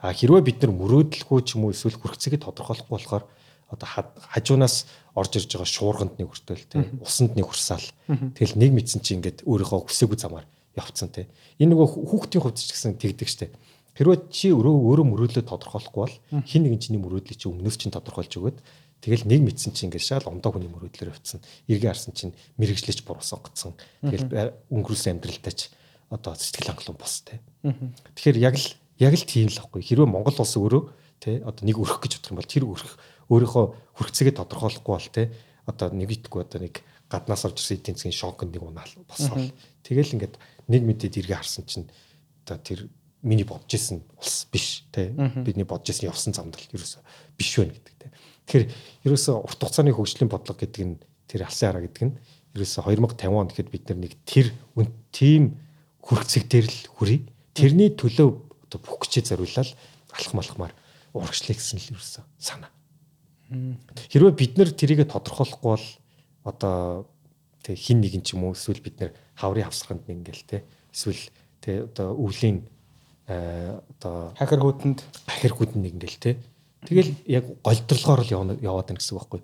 А хэрвээ бид нар мөрөөдөлгүй ч юм уу эсвэл хүрхцэгээ тодорхойлохгүй болохоор одоо хажуунаас орж ирж байгаа шуурганд нэг хүртэл тий усанд нэг хүрсаал. Тэгэл нэг мэдсэн чи ингээд өөрийнхөө хүсээгүй замаар явцсан тий. Энэ нөгөө хүүхдийн хувьд ч гэсэн тэгдэг штэ. Хэрвээ чи өөрөө өөрөө мөрөөдлөө тодорхойлохгүй бол хин нэгэн чиний мөрөөдлийг чи өмнөөс чинь тодорхойлж өгөөд Тэгэл нэг мэдсэн чинь ингээд шал ондоо хүний мөрөөдлөөр явцсан. Иргэн харсан чинь мэрэгжлэж буруусан гацсан. Тэгэл өнгөрүүлсэн амьдралтай ч одоо сэтгэл хангалуун бос тэ. Тэгэхээр яг л яг л тийм л аахгүй. Хэрвээ Монгол улс өөрөө тэ одоо нэг өрөх гэж бодох юм бол тэр өрөх өөрийнхөө хүрхцэгээ тодорхойлохгүй бол тэ одоо нэг итгэхгүй одоо нэг гаднаас орж ирсэн эдийн засгийн шокнд нэг унаал босоо. Тэгэл ингээд нэг мэдээд иргэн харсан чинь одоо тэр миний бодож исэн улс биш тэ бидний бодож исэн явсан замд л ерөөсө биш байна гэдэг тэ. Тэгэхээр ерөөсөө урт хугацааны хөгжлийн бодлого гэдэг нь тэр алсын хараа гэдэг нь ерөөсөө 2050 он гэхэд бид нар нэг тэр тийм хүрхцэг дээр л хүрий. Тэрний төлөө одоо бүх хүчээ зориулаад алах малхмаар урагшлах гэсэн л ерөөсөө санаа. Хэрвээ бид нар тэрийг тодорхойлохгүй бол одоо тэг хин нэгэн ч юм уу эсвэл бид нар хаврын хавсганд нэг ингээл те эсвэл те одоо өвлийн одоо хахир хүүтэнд хахир хүүтэнд нэг ингээл те Тэгэл яг голдролгоор л яваад байна гэсэн үг байхгүй.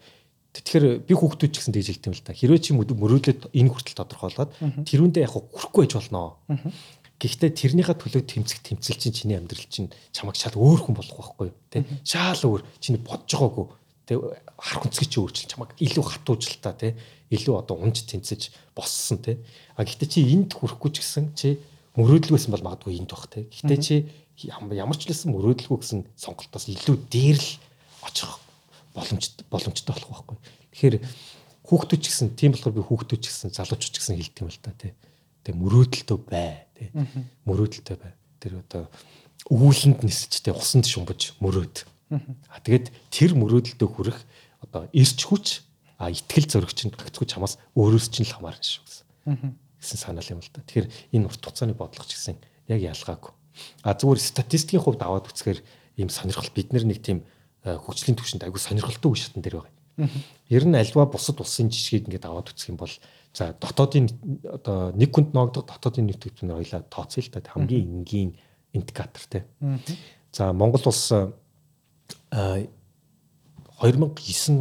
Тэгэхээр би хүүхдүүд ч гэсэн тэгж хэлдэг юм л та. Хэрвээ чи мөрөөдлөд энэ хүртэл тодорхойлоод тэрүүндээ яг хүрхгүй байж болно. Гэхдээ тэрнийхээ төлөө тэмцэх тэмцэл чинь чиний амьдрал чинь чамайг шал өөр хүн болох байхгүй? Тэ? Шал өөр. Чиний бодож байгаагүй. Тэ? Хар хүнцгий чи өөрчил чамайг илүү хатуужилтаа тэ? Илүү одоо унж тэнцэж боссон тэ? А гэхдээ чи энд хүрэхгүй ч гэсэн чи мөрөөдлгүйсэн бол магадгүй энд байх тэ. Гэхдээ чи ямар ч лсэн мөрөөдөлгүй гэсэн сонголтоос илүү дээр л очих боломж боломжтой болох байхгүй. Тэгэхээр хүүхдүүд ч гэсэн тийм болохоор би хүүхдүүд ч гэсэн залуучууд ч гэсэн хэлдэг юм л та тий. Тэгээ мөрөөдөлтөө бай тий. Мөрөөдөлтөө бай. тэр одоо өвүүлэнд нисэж тэ усанд шумбаж мөрөөд. А тэгээд тэр мөрөөдөлдөө хүрэх одоо эрч хүч а итгэл зөрөх чинь гагцгүй чамаас өөрөөс чинь л хамаарна шүү гэсэн. Гэсэн санаал юм л да. Тэгэхээр энэ урт хугацааны бодлого ч гэсэн яг ялгаагүй. А зүгээр статистикийн хувьд аваад үзэхээр ийм сонирхол бид нэг тийм хөгжлийн түвшинд айгүй сонирхолтой үе шатн дээр байгаа. Ер нь альва бусад улсын жишгийг ингээд аваад үзэх юм бол за дотоодын одоо нэг хүнд ноогдох дотоодын нийт төвчнөр хоёлаа тооцъё л та хамгийн энгийн индикатор те. За Монгол улс 2009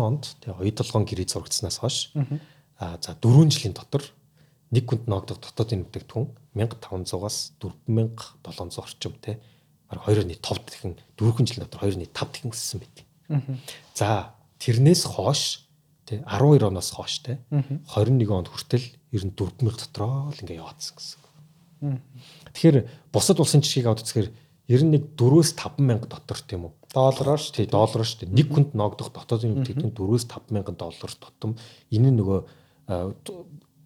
онд тэгээ оюутлогын гэрээ зурагдсанаас хойш а за 4 жилийн дотор нэг хүнд ноогдох дотоодын бүтээгдэхүүн 1500-аас 4700 орчим те баг 2.5 дахин 4 жилийн дотор 2.5 дахин өссөн байдаг. За тэрнээс хойш те 12 оноос хойш те 21 онд хүртэл ер нь 4000 дотроо л ингээ яваадсан гэсэн. Тэгэхээр бусад улсын жишгийг аваад үзэхээр ер нь нэг 4-өөс 50000 дотор тийм үү доллараар шүү. Тий, доллараар шүү. Нэг хүнд ногдох дотоодын үнэтэйгэн 4-өөс 5000 доллар тутам энэ нөгөө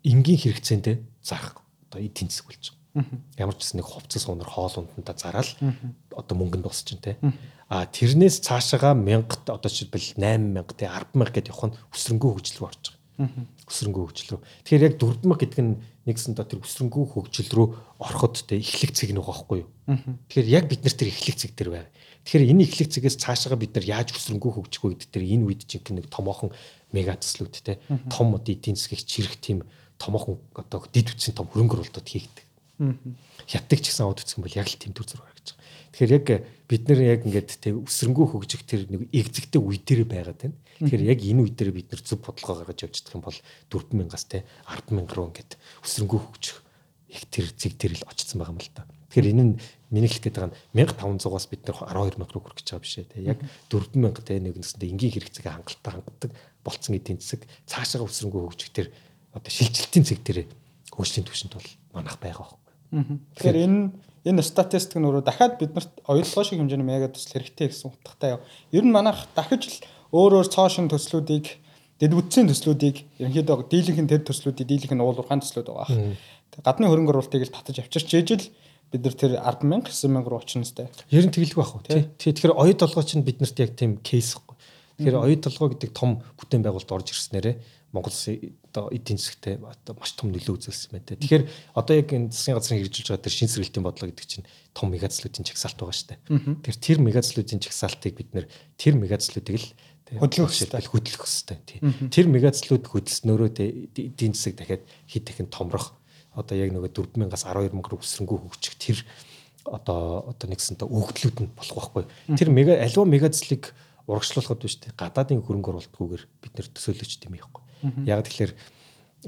энгийн хэрэгцээндээ зарах одоо эдийн засаг болж байгаа. Ямар ч нэг хувцас унар хоол ундантаа зараал одоо мөнгөнд босч чинь те. А тэрнээс цаашаага 1000 одоо жишээлбэл 8000 те 10000 гэдээ явах нь өсрөнгөө хөгжил рүү орж байгаа. Өсрөнгөө хөгжил рүү. Тэгэхээр яг 4000 гэдэг нь нэгсэн доо тэр өсрөнгөө хөгжил рүү ороход те эхлэх цэг нэг байхгүй юу. Тэгэхээр яг бид нар тэр эхлэх цэг дээр байв. Тэгэхээр энэ эхлэх цэгээс цаашаага бид нар яаж өсрөнгөө хөгжих вэ гэдэг тэр энэ үед чинь нэг томоохон мега төслүүд те том эдийн засгийг чирэх тийм томоохон одоо дид үтсийн том хөрөнгө оруулалтууд хийгдэг. Хятад ч гэсэн үзэх юм бол яг л тийм төр зураг гаргаж байгаа. Тэгэхээр яг бид нэр яг ингээд тэг өсрөнгөө хөгжих тэр нэг эгзэгтэй үе дээр байгаад байна. Тэгэхээр яг энэ үе дээр бид нар зөв бодлого гаргаж явж чадах юм бол 4000-аас те 10000 руу ингээд өсрөнгөө хөгжих их тэр зэг дээр л очсон байгаа юм л та. Тэгэхээр энэ нь миний хэлэх байгаа нь 1500-аас бид нэр 12000 руу хүрэх гэж байгаа биш ээ. Яг 4000 те нэг нэсэндээ энгийн хэрэгцээг хангалттай хангадаг болцсон эдийн засаг цаашаа өсрөнгөө хөгжих тэр одоо шилжилтийн зэг дээр хөгжлийн түвшинд бол манах байгаа байхгүй. Тэгэхээр энэ энэ статистик нь өөрөө дахиад биднэрт оюутлогоо шиг хэмжээний мега төсөл хэрэгтэй гэсэн утгатай юу. Ер нь манайх дахиж л өөр өөр цоошин төслүүдийг дэд бүтцийн төслүүдийг ерөнхийдөө дийлэнх нь тэр төслүүдийг дийлэнх нь уулуурхаан төслүүд байгаа. Гадны хөрөнгө оруулалтыг л татаж авчирч ижил бид нар тэр 100000 9000 руу очно сте. Ер нь тэгэлгүй байх уу тий. Тэгэхээр оюу толгой чинь биднэрт яг тийм кейс ихгүй. Тэгэхээр оюу толгой гэдэг том бүтээн байгуулалт орж ирснээрээ Монгол одоо эдийн засгт одоо маш том нөлөө үзүүлсэн байна. Тэгэхээр одоо яг энэ засгийн газрын хэрэгжүүлж байгаа тэр шин сэргэлтийн бодлого гэдэг чинь том мегацлуудын чагсаалт байгаа шүү дээ. Тэр тэр мегацлуудын чагсаалтыг бид нэр тэр мегацлуудыг л хөдлөх хэрэгтэй хөдлөх хэрэгтэй. Тэр мегацлууд хөдөлснөөрөө эдийн засаг дахиад хэд дахин томрох одоо яг нөгөө 4000-аас 12000 руу өсрөнгөө хөгжих тэр одоо одоо нэгсэнтэй өгдлүүд нь болох байхгүй. Тэр мега аливаа мегацлыг урагшлуулахад биш тий гадаадын хөрөнгө оруулалтгүйгээр бид нэр төсөөлөж тийм байхгүй. Яг тэгэхээр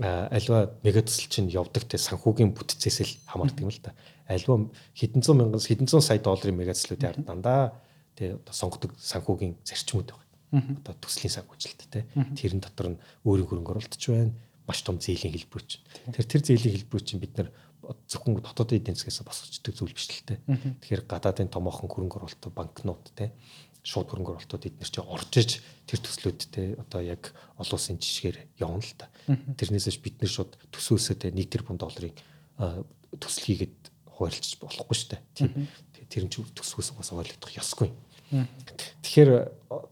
аливаа мегацл чинь явдаг те санхүүгийн бүтцээс л хамаардаг юм л да. Аливаа хэдэн зуун мянган хэдэн зуун сая долларын мегацлүүд яар дандаа те одоо сонгодог санхүүгийн зарчмууд байгаа. Одоо төслийн санхүүжилт те. Тэрэн дотор нь өөрийн хөрөнгө оруулалтч байна маш том зээлийн хэлбэрч. Тэр тэр зээлийн хэлбэрч чинь бид нар зөвхөн дотоодын эдийн засгаас босгочдөг зүйл биш л те. Тэгэхээр гадаадын томоохон хөрөнгө оруулалт банкнууд те шууд хөрөнгө оруулалтууд эдгээр чи орж иж тэр төслүүд те одоо яг олон улсын жишгээр явна л та. Тэрнээсээ бид нэр шууд төсөөсөө 1 тэрбум долларын төсөл хийгээд хуваарлж болохгүй шүү дээ. Тийм. Тэр нь ч төсвөөс бас ойлгох ёсгүй. Тэгэхээр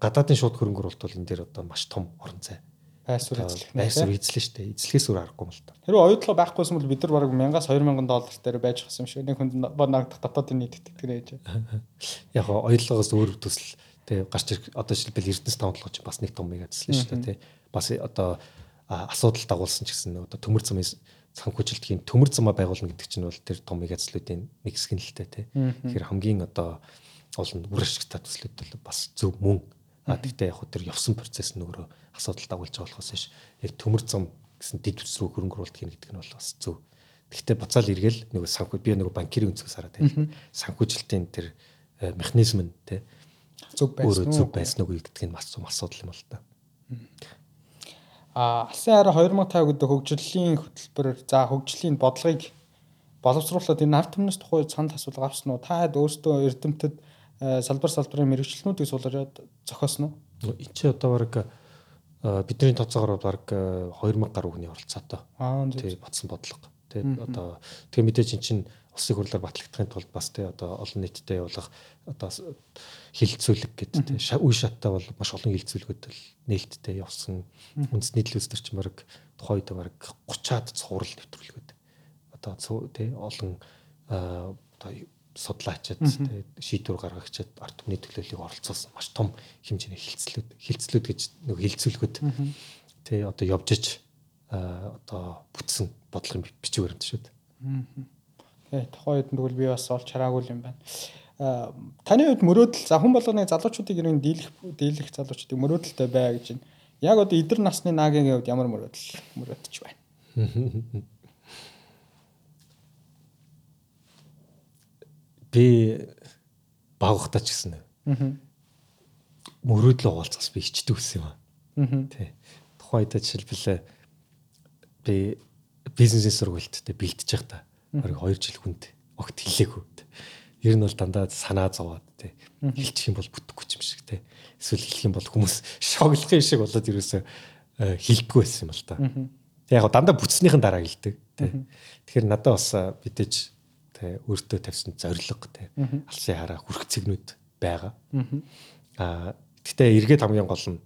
гадаадын шууд хөрөнгө оруулалт бол энэ дээр одоо маш том орон зай байсвар эзлэх байсвар эзлэн штэ эзлэхээс өөр аргагүй юм л та. Хэрвээ оюутлага байхгүйсэн бол бид нар бараг 1000-аас 2000 доллар дээр байж гсэн юм шиг нэг хүнд нагдах дотоодын нийт итгэдэг ээж. Яг оюутлагаас өөр төсөл тэг гарч одоо жишээлбэл Эрдэнэс тавталгаж бас нэг том мега төсөл шүү дээ тий. Бас одоо асуудал дагуулсан ч гэсэн одоо төмөр замын санхүүжилтийн төмөр замаа байгуулна гэдэг чинь бол тэр том мега төслүүдийн нэг хэсэг нь л дээ тий. Тэгэхээр хамгийн одоо олон үр ашигтай төслүүд бол бас зөв мөн А тэгтээ яг хөө тэр явсан процесс нь өөрөө асуудал дагуулж байгаа болохоос биш яг төмөр зам гэсэн дид үс рүү хөрөнгө оруулалт хийн гэдэг нь бол бас зөв. Тэгтээ буцаал эргэл нөгөө санхүү би нөгөө банкирын өнцгөөс хараад байна. Санхүүжилтийн тэр э, механизм нь те зөв байсан уу зөв байсан уу гэдэг нь маш том асуудал юм бол та. А алсын хараа 2005 гэдэг хөгжлийн хөтөлбөр за хөгжлийн бодлогыг боловсруулаад энэ ард түмнээс тухай санал асуулга авсан уу? Та хэд өөрсдөө эрдэмтэд Э, салбар салбарын мэрэгчлэнүүдийг суулгаад зохиосно уу? Энд чи одоо баг э, бидний тооцоогоор баг 2000 гаруй хүний оролцоотой. Аа тий батсан бодлого. Тий одоо тэгээ мэдээж эн чин улсын хурлаар батлагдахын тулд бас тий одоо олон нийтэд явуулах одоо хилцүүлэг гэдэг тий үе шаттай бол маш олон хилцүүлгүүд л нээлттэй явсан. Үндэсний төлөөс төр чинь баг тухайд баг 30-аад цуврал нэвтрүүлгүүд. Одоо тий олон одоо судлаачид тий шийдвэр гаргагчид ард түмний төлөөллийг оролцуулсан маш том хэмжээний хилцлүүд хилцлүүд гэж нэг хилцүүлгүүд тий одоо явж иж одоо бүтсэн бодлогын бичиг баримт шүү дээ. Тий тухайн үед тэгвэл би бас олж хараагүй юм байна. Таны хувьд мөрөөдөл за хүн болгоны залуучуудыг ирэн дийлэх дийлэх залуучуудыг мөрөөдөлтэй бай гэж байна. Яг одоо эдэр насны наагийн хувьд ямар мөрөөдөл мөрөөдөж байна? Би багахтаа ч гэсэн. Мөрөөдөл угаалцаас би ичдэг гэсэн юм. Тий. Тухайн үед жишээлбэл би бизнесийн сургуультад бэлтэж явах та бараг 2 жил хүнд огт хэлээгүй. Ер нь бол дандаа санаа зовоод те хэлчих юм бол бүтэхгүй юм шиг те эсвэл хэлэх юм бол хүмүүс шоглох юм шиг болоод ерөөсөө хэлдэггүй байсан юм л та. Тэг яг дандаа бүтснийхэн дараа хэлдэг те. Тэгэхээр надад бас мэдээж те өөртөө тавьсан зориг те алсын хараа хүрх цэгнүүд байгаа. Аа гэхдээ эргээд хамгийн гол нь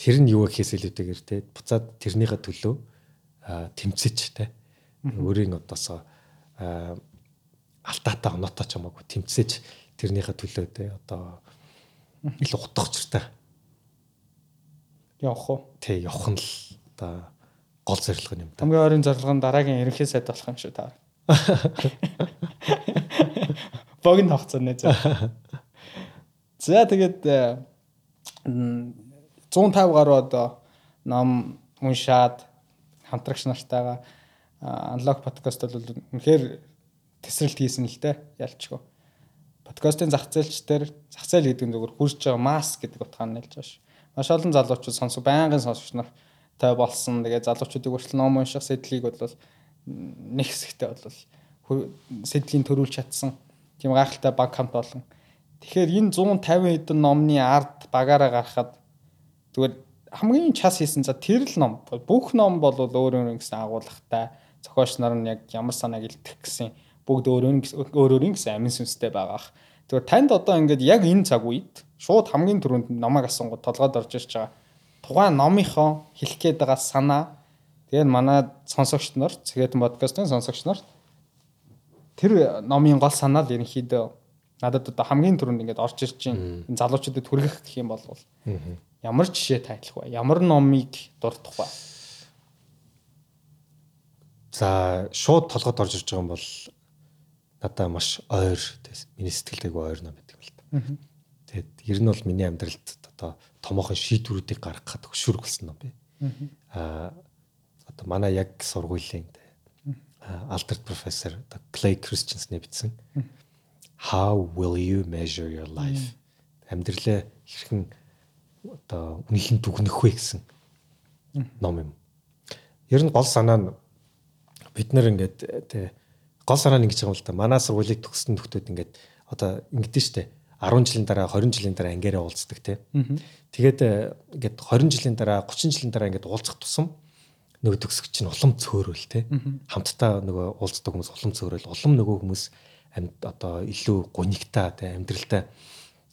тэр нь юу гэхээс илүүтэйгээр те буцаад тэрнийхээ төлөө тэмцэж те өөрийн одоосоо алтаатай оноотой ч хамаагүй тэмцэж тэрнийхээ төлөө те одоо ил утга учиртай явах уу тий явах нь л одоо гол зорилго юм да. Хамгийн ойрын зорилго нь дараагийн ерөнхий сайд болох юм шүү та. Богино хугацааны зэ. За тэгээд 150 гаруй одоо ном уншаад хамтрагч нартайгаа аналог подкаст бол үнэхээр тесрэлт хийсэн л дээ ялчгүй. Подкастын зах зээлч дээр зах зээл гэдэг нь зөвхөн хурж байгаа маск гэдэг утгаар нэлж байгаа ш. Маш олон залуучууд сонсох байнгын сонсогч нар тай болсон. Тэгээ залуучуудыг хүртэл ном унших сэтлийг бол нэг хэсэгтээ бол сэдлийн төрүүлж чадсан. Тийм гайхалтай баг хамт олон. Тэгэхээр энэ 150 хэдэн номны ард багаараа гарахад зүгээр хамгийн час хийсэн за тэр л ном бүх ном бол өөр өөр гэсэн агуулгатай зохиолч нар нь яг ямар санааг илтгэх гэсэн бүгд өөр өөр өөр гэсэн амин сүнстэй байгаах. Тэгэхээр танд одоо ингээд яг энэ цаг үед шууд хамгийн түрүүнд номыг асуунгууд толгойд орж ирж байгаа тухайн номынхоо хэлэх гээд байгаа санаа тэгээд манай сонсогч нар цэгээтэн подкастын сонсогч нар тэр номын гол санаа л ерөнхийдөө надад одоо хамгийн түрүүнд ингээд орж ирж байна. Энэ залуучуудад хүргэх гэх юм бол ямар жишээ тайлах вэ? Ямар номыг дурдах вэ? За шууд толгойд орж ирж байгаа юм бол надаа маш ойр миний сэтгэлдээ ойр ном гэдэг юм л та. Тэгээд ер нь бол миний амьдралд одоо томоохон шийдвэрүүдийг гаргахад хөшүүрэг болсон ном би. Аа одоо манай яг сургуулийн алдарт профессор одоо Clay Christensen бичсэн How will you measure your life? Амьдралаа хэрхэн одоо үнэлэн дүгнэх вэ гэсэн ном юм. Ер нь гол санаа нь бид нэр ингээд тий гол санаа нь ингэж байгаа юм л да. Манай сургуулийг төгссөн нөхдүүд ингээд одоо ингэдэж штэ 10 жилийн дараа 20 жилийн дараа ангиараа уулздаг тий. Тэгээд э, ингээд 20 жилийн дараа 30 жилийн дараа ингээд уулзах тусам нөгөө төгсгч чинь улам цөөрөл тий. Хамтдаа нөгөө уулздаг хүмүүс улам цөөрөл улам нөгөө хүмүүс амьд одоо илүү гунигтай тий амьдралтай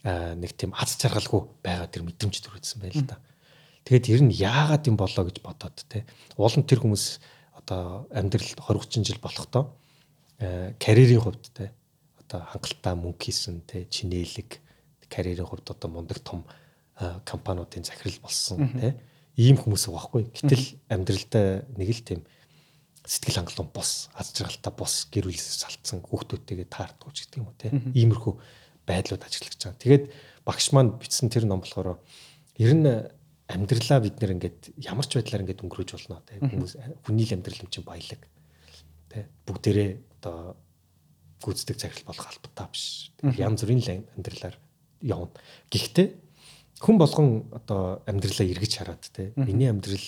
нэг тийм аз жаргалгүй байгаа тэр мэдрэмж төрүүлсэн байл л да. Тэгээд ер нь яагаад юм болоо гэж бодоод тий. Уулын тэр хүмүүс одоо амьдрал 20 30 жил болохдоо э, карьерийн хувьд те одоо хангалттай мөнгө хийсэн те чинээлэг карьерийн хувьд одоо мундаг том э, компаниудын захирал болсон те ийм хүмүүс байхгүй. Гэтэл амьдралдаа нэг л тийм сэтгэл хангалуун бос, аз жаргалтай бос, гэр бүлээс салцсан хүүхдүүдтэйгээ таардгууч гэдэг юм уу те. Иймэрхүү байдлууд ажиглаж байгаа. Тэгээд багш маань бичсэн тэр ном болохоор ер нь амьдралаа бид нэр ингээд ямар ч байдлаар ингээд өнгөрөөж болно те. Хүмүүс хүний л амьдрал юм чинь баялаг. Те бүгдээрээ одоо гүйцэтгэх захирал болох албатай биш. Янз бүрийн амьдралаар явна. Гэхдээ хүн болгон одоо амьдралаа эргэж хараад те миний амьдрал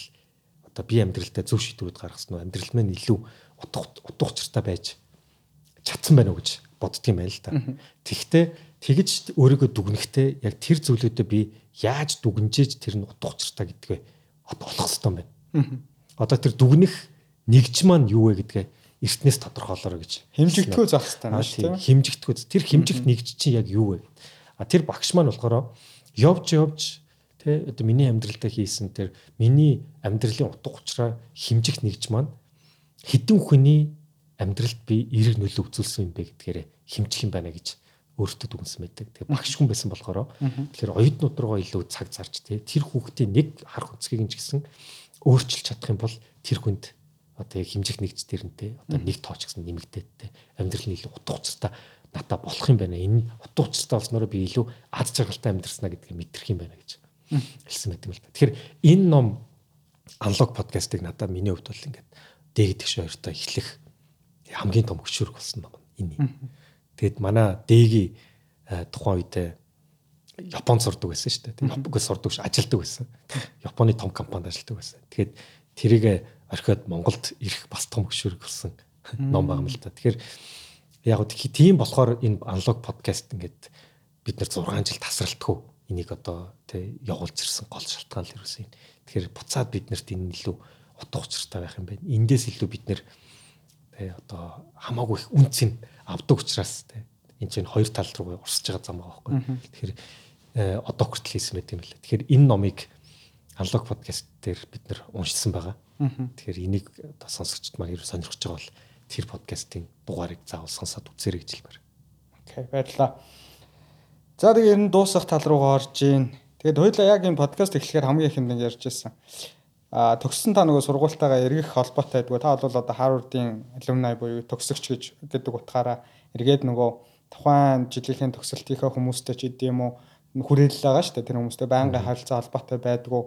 одоо би амьдралдаа зөв шийдвэрүүд гаргасан уу амьдрал маань илүү утга утга учиртай байж чадсан байна уу гэж боддгийм байл л та. Тэгвэл тэгж өөрийгөө дүгнэхдээ яг тэр зүйлүүдэд би яаж дүгнжээж тэр нь утга учиртай гэдгээ олох хэрэгтэй байна. Одоо тэр дүгнэх нэгж маань юу вэ гэдгээ эртнээс тодорхойлоорой гэж хэмжигдэхүй зах хэрэгтэй байна шүү дээ. Хэмжигдэхүй. Тэр хэмжигт нэгж чинь яг юу вэ? А тэр багш маань болохоор явж явж тэ одоо миний амьдралдаа хийсэн тэр миний амьдралын утга учраа хэмжих нэгж маань хідэн хүний амьдралд би эерэг нөлөө үзүүлсэн юм бэ гэдгээр хэмжих юм байна гэж өөртөө дүгнсэн байдаг. Тэгээ багш хүн байсан болохоор тэгэхээр оюутнууд руугаа илүү цаг зарж тэр хүүхдээ нэг харах өнцгийг нь ч гэсэн өөрчилж чадах юм бол тэр хүнд одоо яг хэмжих нэгж дэрнтэй одоо нэг тооч гэсэн нэмэгдээдтэй амьдрал нь илүү утга учиртай надад болох юм байна. Энэ утга учиртай болсноор би илүү аз жаргалтай амьдрснаа гэдгийг мэдрэх юм байна гэж хэлсэн байдаг л да. Тэгэхээр энэ ном аналог подкастыг надад миний хувьд бол ингээд тэгш хоёртой эхлэх хамгийн том хөшүүрэг болсон ном энэ. Тэгэд манай дээги э, тухайн үедээ Японд сурдаг байсан шүү дээ. Японд сурдаг ш ажилдаг байсан. Японы том компанид ажилдаг байсан. Тэгэхээр тэрийг орхиод Монголд ирэх бас том хөшүүрэг болсон ном байгаа юм л та. Тэгэхээр яг гоо тийм болохоор энэ аналог подкаст ингээд бид нар 6 жил тасралтгүй энийг одоо тий явуулж ирсэн гол шалтгаан л ерөөсөө юм. Тэгэхээр буцаад биднэрт энэ илүү утга учиртай байх юм байна. Эндээс илүү бид нэр тий одоо хамаагүй их үнцийг авдаг учраас тий энэ чинь хоёр тал руу урсж байгаа зам байгаа байхгүй. Тэгэхээр Э, одоо хүртэл хийсэн байт юм лээ. Тэгэхээр энэ номыг аналог подкаст дээр бид нэр уншсан байгаа. Тэгэхээр энийг одоо сонсогчд маань ерөө сонирхож байгаа бол тэр подкастын дугаарыг заавал сонсоод үзээрэй гэж хэлмээр. Окей, баярлалаа. За тэгээ энэ дуусах тал руугаа орж ийн. Тэгээд хоёлаа яг энэ подкаст эхлэхээр хамгийн их юм ярьж байсан. А төгссөн та нөгөө сургуультайгаа эргэх холбоотой байдгүй. Та бол одоо Harvard-ийн alumni буюу төгсөгч гэж гэдэг утгаараа эргээд нөгөө тухайн жилийн төгсөлтийнхээ хүмүүстэй ч юм уу хүрээлэл байгаа шүү дээ тэр хүмүүстэй байнгын харилцаа холбоотой байдгүй.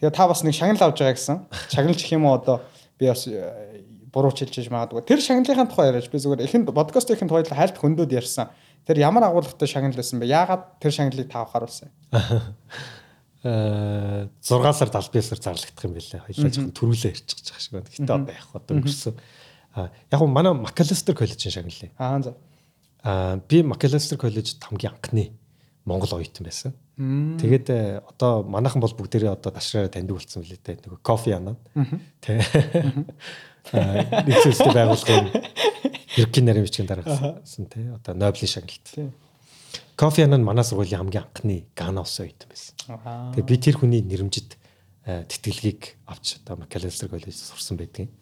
Тэгээ та бас нэг шагнал авч байгаа гэсэн. Шагналж их юм уу одоо би бас э, буруу чилжиж магадгүй. Тэр шагналынхаа тухай яриач би зүгээр эхэнд подкаст эхэнд хоёул хайлт хөндөд ярьсан. Тэр ямар агуулгатай шагнал байсан бэ? Яагаад тэр шагналыг та авахаруулсан? Э 6 сард албан ёсоор зарлагдах юм байлаа. Хоёлаа жоохон төрүүлээ ирчих гэж шиг байна. Гэтэ одоо яг одоо өнгөрсөн. Яг нь манай Макалестер коллежийн шагналыг. Аа за. А би Макалестер коллежид хамгийн анхны Монгол оюутан байсан. Тэгээд э, одоо манайхан бол бүгдээрээ одоо ташраараа таньдаг болсон билээ те. Нөгөө кофе анаа. Тэ. Нэг зүйлстэй байгуулгын ерөнхий нарийн бичгийн дараагсан те. Одоо Нобелийн шагналт. Кофе анаа манай сургуулийн хамгийн анхны Гана усан оюутан байсан. Тэгээд би тэр хүний нэрмжид э, тэтгэлгийг авч одоо Макалестер коллежид сурсан байдгийн.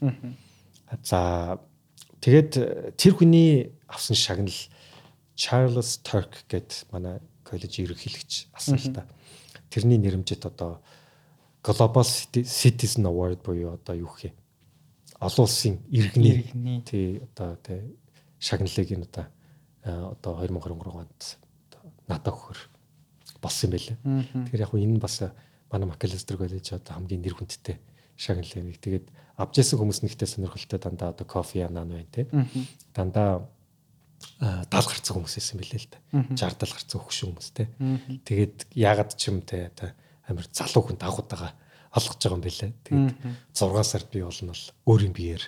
За тэгээд э, тэр хүний авсан шагнал Charles Turk гэд манай коллеж ерөнхийлөгч асан л та. Тэрний нэрмжит одоо Global Citizen Award буюу одоо юу гэх юм олон улсын иргэний тий одоо тий шагналыг энэ одоо одоо 2023 онд надад өгөхөр болсон юм байлээ. Тэгэхээр яг энэ бас манай Макалестер коллеж одоо хамгийн нэр хүндтэй шагнал юм. Тэгээд авч ясан хүмүүс нэгтэй сонирхолтой дандаа одоо кофе янаа байна тий. Дандаа 70 гарцсан хүмүүс байсан билээ л да. 60 70 гарцсан хөвшин хүмүүс те. Тэгээд яагаад ч юм те амир залуу хүн дагуудаа олгож байгаа юм билээ. Тэгээд 6 сард би бол өөрийн биеэр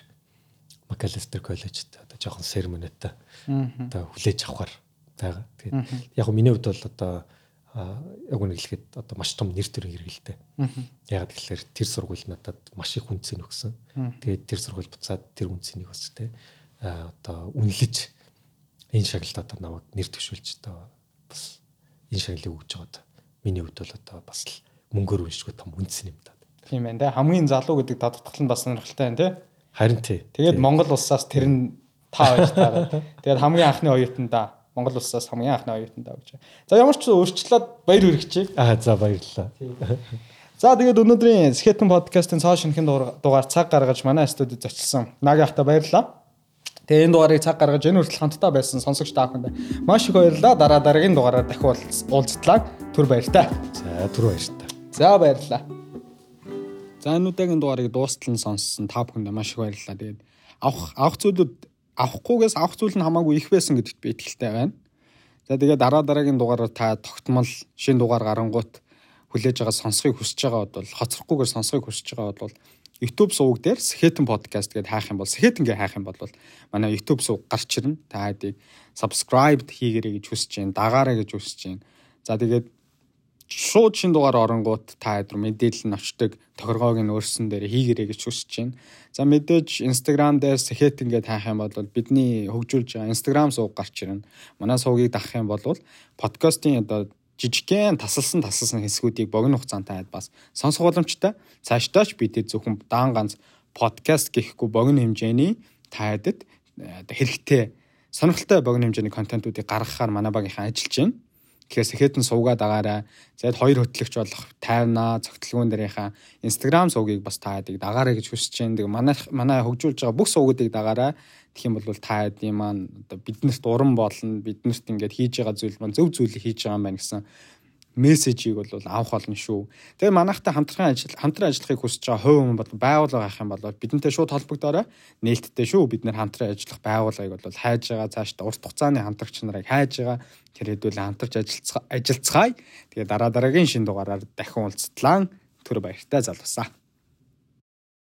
Макалестер коллежид одоо жоохон сермонитаа одоо хүлээж авахар байгаа. Тэгээд яг миний хувьд бол одоо яг үнэ хэлэхэд одоо маш том нэр төрийн хэрэгэлтэй. Яг тэгэхээр тэр сургууль надад маш их үнцэн өгсөн. Тэгээд тэр сургууль буцаад тэр үнцнийг бас те одоо үнэлж энэ шагналд одоо намайг нэр төшүүлж одоо бас энэ шагналыг өгж байгаа одоо миний хувьд бол одоо бас л мөнгөөр уншгүй том үнсэн юм да. Тийм байна те хамгийн залуу гэдэг дадвартгал нь бас сонирхолтой байна те. Харин тий. Тэгээд Монгол улсаас тэр нь та хоёр таа. Тэгээд хамгийн анхны оюутандаа Монгол улсаас хамгийн анхны оюутандаа гэж. За ямар ч өөрчлөлт баяр хүргэчихье. Аа за баярлалаа. За тэгээд өнөөдрийн Skeleton podcast-ын цоо шинхэн дугаар цаг гаргаж манай студид зочилсон. Наги ахта баярлалаа. Тэгээ энэ дугаарыг цаг гаргаж энэ хүртэл хамтдаа байсан сонсогч та бүхэнд маш их баярлалаа. Дараа дараагийн дугаараар дахин уулзтлаа. Түр баяртай. За түр баяртай. За баярлалаа. За энэ удаагийн дугаарыг дуустал нь сонссон та бүхэнд маш их баярлалаа. Тэгээд авах авах зүйлүүд авахгүйгээс авах зүйл нь хамаагүй их байсан гэдэгт би итгэлтэй байна. За тэгээд дараа дараагийн дугаараар та тогтмол шин дугаар гарангуут хүлээж байгаа сонсхийг хүсэж байгаа бол хоцрохгүйгээр сонсхийг хүсэж байгаа бол YouTube суваг дээр Сэхэтэн подкаст гэдээ хайх юм бол Сэхэтэнгээ хайх юм бол манай YouTube суваг гарч ирнэ. Та хэдийг subscribe хийгээрэй гэж хүсэж байна. Дагаарай гэж хүсэж байна. За тэгээд шууд шин дугаар оронгууд та хэд мэдээлэл нь очдог тохиргоог нь өөрсөн дээр хийгэрэй гэж хүсэж байна. За мэдээж Instagram дээр сэхэт ингээд хайх юм бол бидний хөгжүүлж байгаа Instagram сууг гарч ирнэ. Манай суугийг дагах юм бол подкастын одоо жижигхэн тасалсан тасалсан хэсгүүдийг богино хугацаанд таад бас сонсох боломжтой. Цаашдаач бид зөвхөн даан ганц подкаст гэхгүй богино хэмжээний таадад хэрэгтэй сонирхолтой богино хэмжээний контентуудыг гаргахаар манай багийнхан ажиллаж байна. Тэгэхээр сэхэтэн суугаад агаараа. Тэгээд хоёр хөтлөгч болох тайвнаа цогтлогуун дээрийнхаа Instagram суугийг бас та ядыг дагаарай гэж хүсэж байна. Тэгээ манай манай хөгжүүлж байгаа бүх суугуудыг дагаарай. Тэгэх юм бол та ядын маань одоо биднэрт уран болно. Биднэрт ингээд хийж байгаа зүйл маань зөв зүйлийг хийж байгаа юм байна гэсэн мессежийг бол авах болно шүү. Тэгээ манайхтай хамтран ажил хамтран ажиллахыг хүсэж байгаа хувь хүн бол байгууллага авах юм бол бидэнтэй шууд холбогдоорой. Нээлттэй шүү. Бид нэр хамтран ажиллах байгууллагыг бол хайж байгаа цаашдаа урт хугацааны хамтрагч нарыг хайж байгаа. Тэр хэдүүл хамтарч ажиллацгаая. Тэгээ дараа дараагийн шин дугаараар дахин уулзтлаа. Түр баяртай залуусаа.